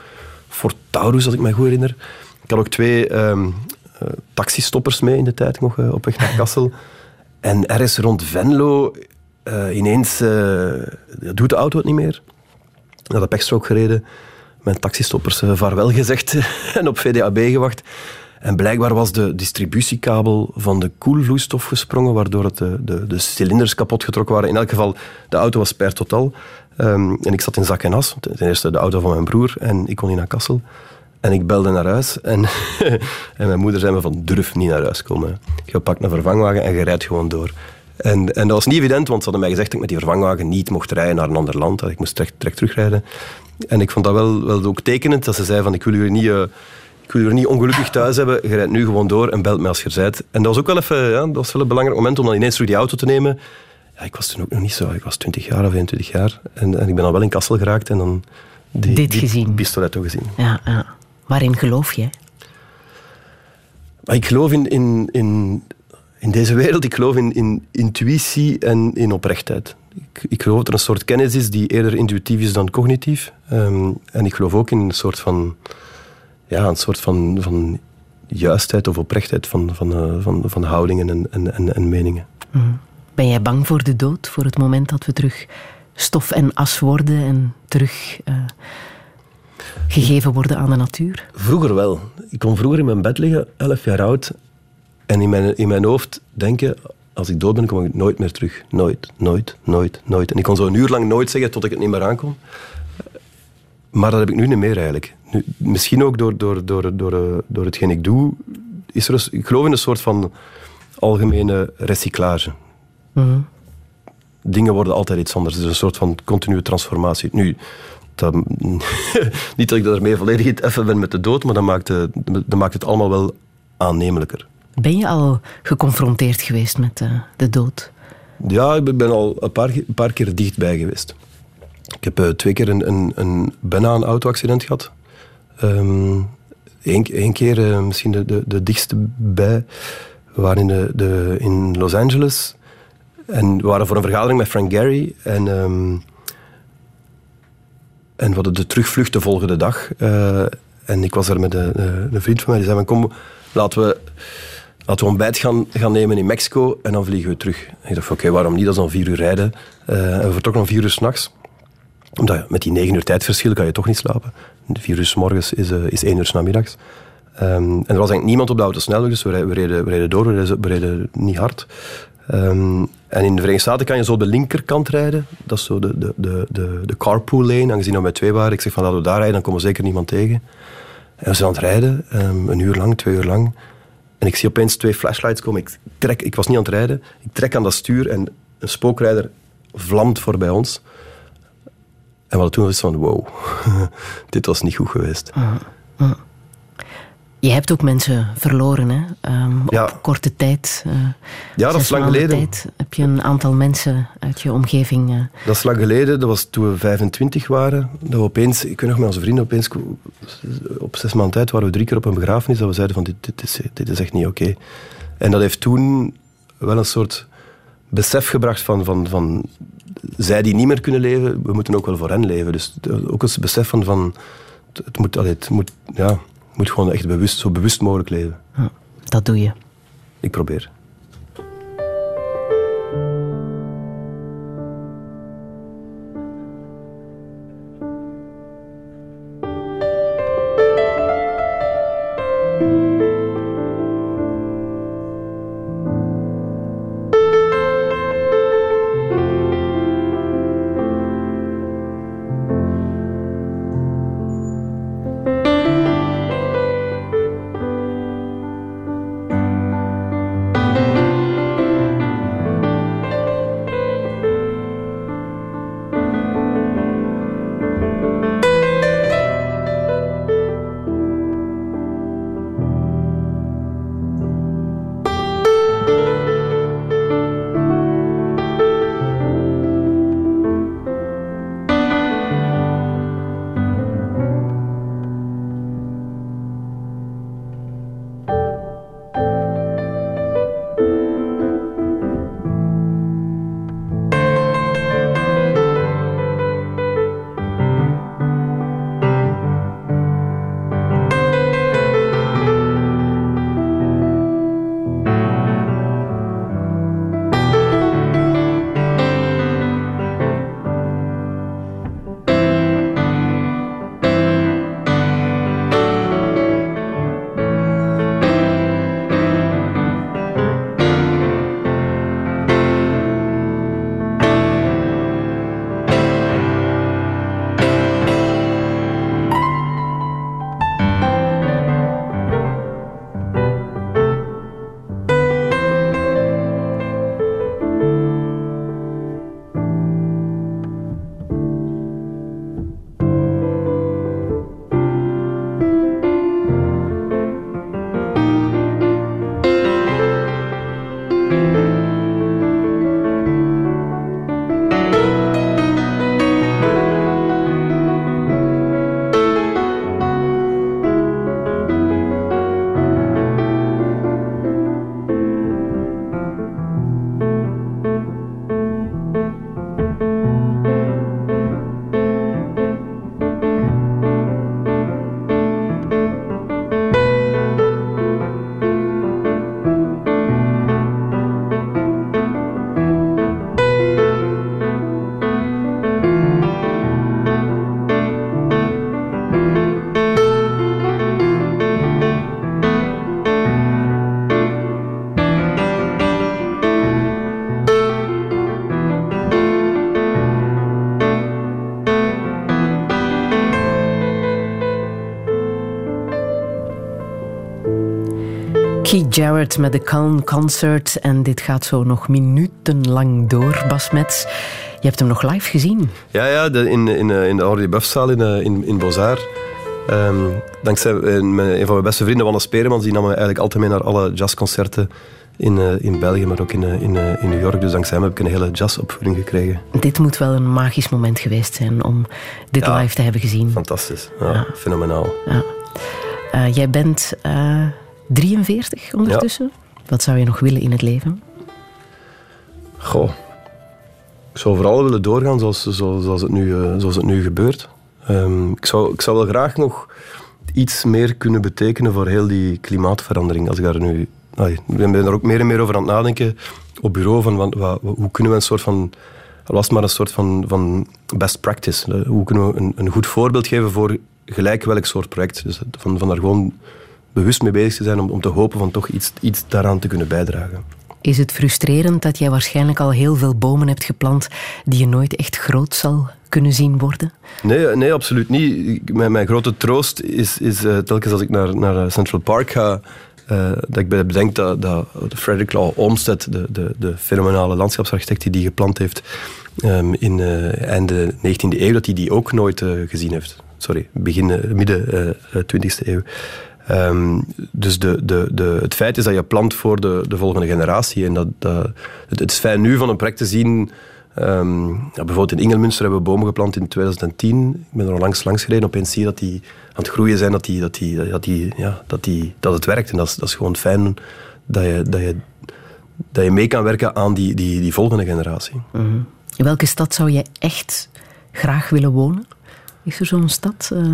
Speaker 4: Ford Taurus, als ik me goed herinner. Ik had ook twee um, uh, taxistoppers mee in de tijd nog uh, op weg naar Kassel. En ergens rond Venlo, ineens doet de auto het niet meer. Ik had de pechstrook gereden mijn taxistoppers uh, vaarwel gezegd en op VDAB gewacht. En blijkbaar was de distributiekabel van de koelvloeistof gesprongen, waardoor het de, de, de, cilinders kapot getrokken waren. In elk geval, de auto was per totaal. Um, en ik zat in zak en as. Ten eerste de auto van mijn broer en ik kon niet naar Kassel. En ik belde naar huis en, en mijn moeder zei me van durf niet naar huis komen. Je pakt een vervangwagen en je rijdt gewoon door. En, en dat was niet evident, want ze hadden mij gezegd dat ik met die vervangwagen niet mocht rijden naar een ander land. Dat ik moest direct, direct terugrijden. En ik vond dat wel, wel ook tekenend, dat ze zei van ik wil u niet... Uh, ik wil je niet ongelukkig thuis hebben. Je rijdt nu gewoon door en belt me als je bent. En dat was ook wel even ja, dat was wel een belangrijk moment om dan ineens terug die auto te nemen. Ja, ik was toen ook nog niet zo. Ik was 20 jaar of 21 jaar. En, en ik ben al wel in Kassel geraakt en dan
Speaker 3: die, Dit die gezien.
Speaker 4: pistoletto gezien.
Speaker 3: Ja, ja. Waarin geloof je?
Speaker 4: Ik geloof in, in, in, in deze wereld, ik geloof in, in intuïtie en in oprechtheid ik, ik, geloof dat er een soort kennis is die eerder intuïtief is dan cognitief. Um, en ik geloof ook in een soort van, ja, een soort van, van juistheid of oprechtheid van, van, uh, van, van houdingen en, en, en, en meningen. Mm.
Speaker 3: Ben jij bang voor de dood, voor het moment dat we terug stof en as worden en terug uh, gegeven worden aan de natuur?
Speaker 4: Vroeger wel. Ik kon vroeger in mijn bed liggen, elf jaar oud, en in mijn, in mijn hoofd denken, als ik dood ben, kom ik nooit meer terug. Nooit, nooit, nooit, nooit. En ik kon zo een uur lang nooit zeggen tot ik het niet meer aankom. Maar dat heb ik nu niet meer eigenlijk. Nu, misschien ook door, door, door, door, door hetgeen ik doe. Is er ik geloof in een soort van algemene recyclage. Mhm. Dingen worden altijd iets anders. Het is een soort van continue transformatie. Nu, dat, niet dat ik daarmee volledig even ben met de dood, maar dat maakt, dat maakt het allemaal wel aannemelijker.
Speaker 3: Ben je al geconfronteerd geweest met uh, de dood?
Speaker 4: Ja, ik ben al een paar, keer dichtbij geweest. Ik heb uh, twee keer een, een, een, bijna een auto-accident gehad. Eén um, keer uh, misschien de, de, de, dichtste bij. We waren in, de, de, in Los Angeles. En we waren voor een vergadering met Frank Gehry. En, um, en we hadden de terugvlucht de volgende dag. En ik was er met een, een vriend van mij. Die zei, kom, laten we Laten we ontbijt gaan, gaan nemen in Mexico en dan vliegen we terug. ik dacht, oké, waarom niet? Dat is dan vier uur rijden. En we vertrokken om vier uur s'nachts. Omdat met die negen uur tijdverschil kan je toch niet slapen. Vier uur s morgens is, uh, is één uur s namiddags. Um, en er was eigenlijk niemand op de autosnelweg, dus we reden, we reden, we reden door, we reden, niet hard. Um, en in de Verenigde Staten kan je zo de linkerkant rijden. Dat is zo de, de, de, de, carpool lane, aangezien we met twee waren. Ik zeg van, laten we daar rijden, dan komen we zeker niemand tegen. En we zijn aan het rijden, um, een uur lang, twee uur lang. En ik zie opeens twee flashlights komen. Ik, trek, ik was niet aan het rijden. Ik trek aan dat stuur en een spookrijder vlamt voorbij ons. En wat toen was van, wow, dit was niet goed geweest. Uh, uh.
Speaker 3: Je hebt ook mensen verloren, hè? Um, op korte tijd. Uh,
Speaker 4: ja, dat is lang geleden.
Speaker 3: Tijd heb je een aantal mensen uit je omgeving. Uh...
Speaker 4: Dat is lang geleden. Dat was toen we 25 waren. Dat we opeens, ik weet nog met onze vrienden, opeens op zes maanden tijd waren we drie keer op een begrafenis. Dat we zeiden van dit, dit, is, dit is echt niet oké. En dat heeft toen wel een soort besef gebracht van, van, van zij die niet meer kunnen leven, we moeten ook wel voor hen leven. Dus ook een besef van, van het moet, het moet ja, moet gewoon echt bewust, zo bewust mogelijk leven.
Speaker 3: Dat doe je.
Speaker 4: Ik probeer.
Speaker 3: Met de Calm Concert. En dit gaat zo nog minutenlang door, Bas Mets. Je hebt hem nog live gezien.
Speaker 4: Ja, ja in, in, eh, in de Henri Buffzaal in, eh, in, in Bozar. Um, dankzij een, een van mijn beste vrienden, Wannes Speremans, die nam me eigenlijk altijd mee naar alle jazzconcerten in, uh, in België, maar ook in, uh, in, uh, in New York. Dus dankzij hem heb ik een hele jazzopvoeding gekregen.
Speaker 3: Dit moet wel een magisch moment geweest zijn om dit
Speaker 4: ja,
Speaker 3: live te hebben gezien.
Speaker 4: Fantastisch, ja, ja. fenomenaal.
Speaker 3: Ja. jij bent 43 ondertussen. Wat zou je nog willen in het leven?
Speaker 4: Goh. Ik zou vooral willen doorgaan zoals, zoals, zoals, het, nu, zoals het nu gebeurt. Um, ik, zou, ik zou wel graag nog iets meer kunnen betekenen voor heel die klimaatverandering. Als ik daar nu ik ben er ook meer en meer over aan het nadenken op bureau van wat, wat, hoe kunnen we een soort van was maar een soort van, van best practice. Hoe kunnen we een, een, goed voorbeeld geven voor gelijk welk soort project. Dus van, van daar gewoon bewust mee bezig te zijn om, om te hopen van toch iets, iets daaraan te kunnen bijdragen.
Speaker 3: Is het frustrerend dat jij waarschijnlijk al heel veel bomen hebt geplant die je nooit echt groot zal kunnen zien worden?
Speaker 4: Nee, nee absoluut niet. Mijn, mijn grote troost is, is uh, telkens als ik naar, naar Central Park ga uh, dat ik bedenk dat, dat Frederick Law Olmsted, de, de, de fenomenale landschapsarchitect die die geplant heeft um, in uh, einde 19e eeuw, dat hij die ook nooit gezien heeft. Sorry, begin, midden 20e eeuw. Um, dus de, de, de, het feit is dat je plant voor de, de volgende generatie. En dat, dat, het, is fijn nu van een project te zien ja, bijvoorbeeld in Ingelmünster hebben we bomen geplant in 2010. Ik ben er al langs, langs gereden. Opeens zie je dat die aan het groeien zijn, dat, die, dat, die, dat, die, ja, dat, die, dat het werkt. En dat is, dat is gewoon fijn dat je, dat je, dat je mee kan werken aan die, die, die volgende generatie.
Speaker 3: In welke stad zou je echt graag willen wonen? Is er zo'n stad uh,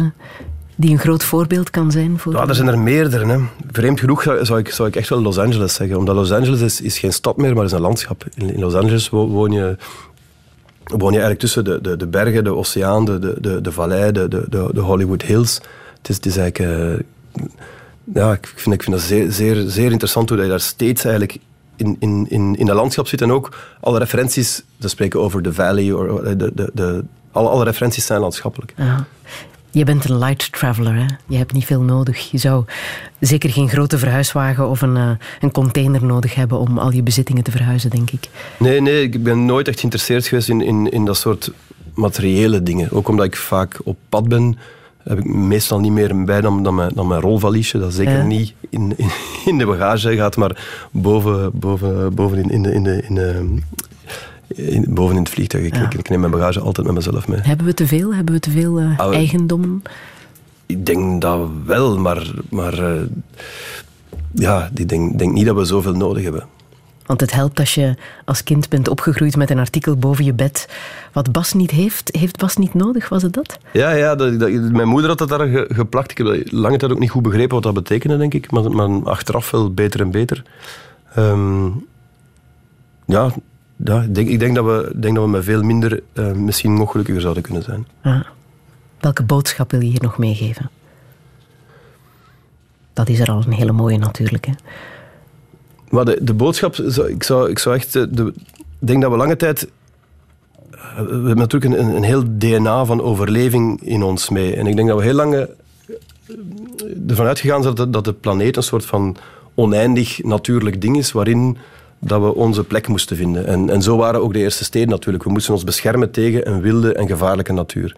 Speaker 3: die een groot voorbeeld kan zijn? Voor
Speaker 4: ja, er zijn er meerdere. Hè. Vreemd genoeg zou ik, zou ik echt wel Los Angeles zeggen. Omdat Los Angeles is, is geen stad meer, maar is een landschap. In, in Los Angeles woon je woon je eigenlijk tussen de, de, de bergen, de oceaan, de, de, de vallei, de, de, de Hollywood Hills. Het is, het is eigenlijk... Uh, ja, ik vind, ik vind dat zeer, zeer, zeer interessant hoe je daar steeds eigenlijk in, in, in, in dat landschap zit. En ook alle referenties, ze spreken over de valley, or, de, de, de, alle, alle referenties zijn landschappelijk.
Speaker 3: Ja. Je bent een light traveler, hè? je hebt niet veel nodig. Je zou zeker geen grote verhuiswagen of een, uh, een container nodig hebben om al je bezittingen te verhuizen, denk ik.
Speaker 4: Nee, nee ik ben nooit echt geïnteresseerd geweest in, in, in dat soort materiële dingen. Ook omdat ik vaak op pad ben, heb ik meestal niet meer bij dan, dan, mijn, dan mijn rolvaliesje. Dat zeker niet in, in, in, de bagage gaat, maar boven, boven, boven in, in, de, in, de, in, de, in, boven in het vliegtuig. Ik, ik, neem mijn bagage altijd met mezelf mee.
Speaker 3: Hebben we te veel? Hebben we te veel uh, ah, eigendommen?
Speaker 4: Ik denk dat wel, maar, maar uh, ja, ik denk, denk niet dat we zoveel nodig hebben.
Speaker 3: Want het helpt als je als kind bent opgegroeid met een artikel boven je bed. Wat Bas niet heeft, heeft Bas niet nodig, was het dat?
Speaker 4: Ja, ja dat, dat, mijn moeder had dat daar geplakt. Ik heb lange tijd ook niet goed begrepen wat dat betekende, denk ik. Maar, maar achteraf wel beter en beter. Um, ja, ja, ik, denk, ik denk, dat we, denk dat we met veel minder uh, misschien nog gelukkiger zouden kunnen zijn.
Speaker 3: Ja. Welke boodschap wil je hier nog meegeven? Dat is er al een hele mooie natuurlijk. Hè?
Speaker 4: Maar de, de boodschap, ik zou, ik zou echt... Eh, de, ik denk dat we lange tijd... Eh, we hebben natuurlijk een, een heel DNA van overleving in ons mee. En ik denk dat we heel lang ervan uitgegaan zijn dat, dat de planeet een soort van oneindig natuurlijk ding is, waarin dat we onze plek moesten vinden. En, en zo waren ook de eerste steden natuurlijk. We moesten ons beschermen tegen een wilde en gevaarlijke natuur.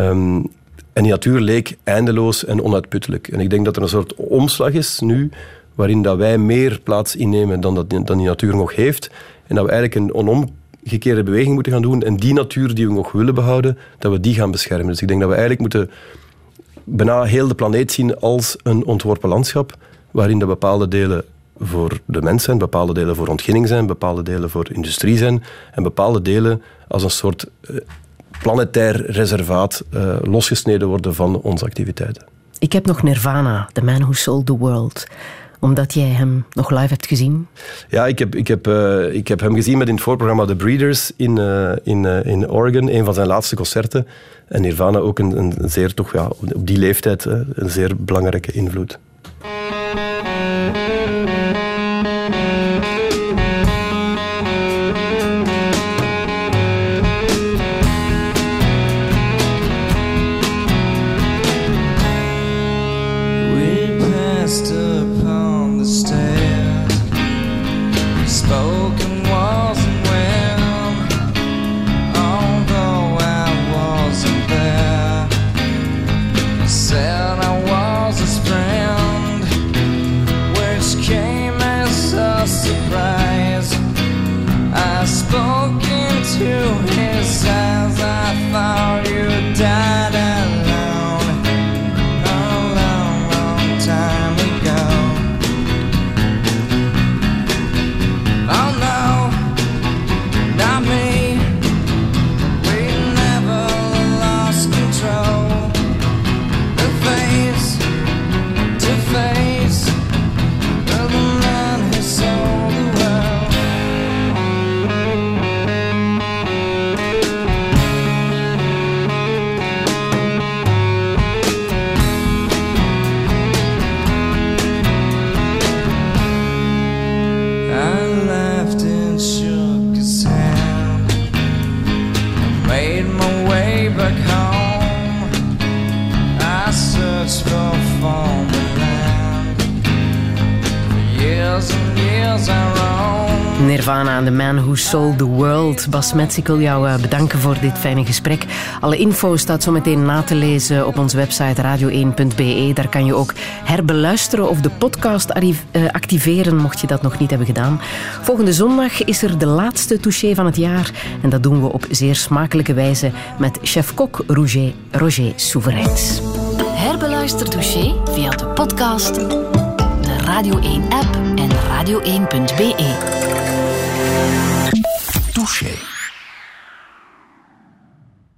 Speaker 4: Um, en die natuur leek eindeloos en onuitputtelijk. En ik denk dat er een soort omslag is nu, waarin dat wij meer plaats innemen dan, dat, dan die natuur nog heeft. En dat we eigenlijk een onomgekeerde beweging moeten gaan doen. En die natuur die we nog willen behouden, dat we die gaan beschermen. Dus ik denk dat we eigenlijk moeten bijna heel de planeet zien als een ontworpen landschap, waarin de bepaalde delen voor de mens zijn, bepaalde delen voor ontginning zijn, bepaalde delen voor industrie zijn en bepaalde delen als een soort uh, planetair reservaat uh, losgesneden worden van onze activiteiten.
Speaker 3: Ik heb nog Nirvana, The Man Who Sold the World omdat jij hem nog live hebt gezien?
Speaker 4: Ja, ik heb, ik heb, uh, ik heb hem gezien met in het voorprogramma The Breeders in, uh, in, uh, in Oregon, een van zijn laatste concerten. En Nirvana ook een, een zeer, toch, ja, op die leeftijd een zeer belangrijke invloed.
Speaker 3: En The Man Who Sold the World. Bas Metz, ik wil jou eh, bedanken voor dit fijne gesprek. Alle info staat zo meteen na te lezen op onze website radio1.be. Daar kan je ook herbeluisteren of de podcast eh, activeren, mocht je dat nog niet hebben gedaan. Volgende zondag is er de laatste touché van het jaar. En dat doen we op zeer smakelijke wijze met chef-kok Roger, Roger.
Speaker 6: Herbeluister touché via de podcast, de Radio 1-app en radio1.be.
Speaker 1: Touché.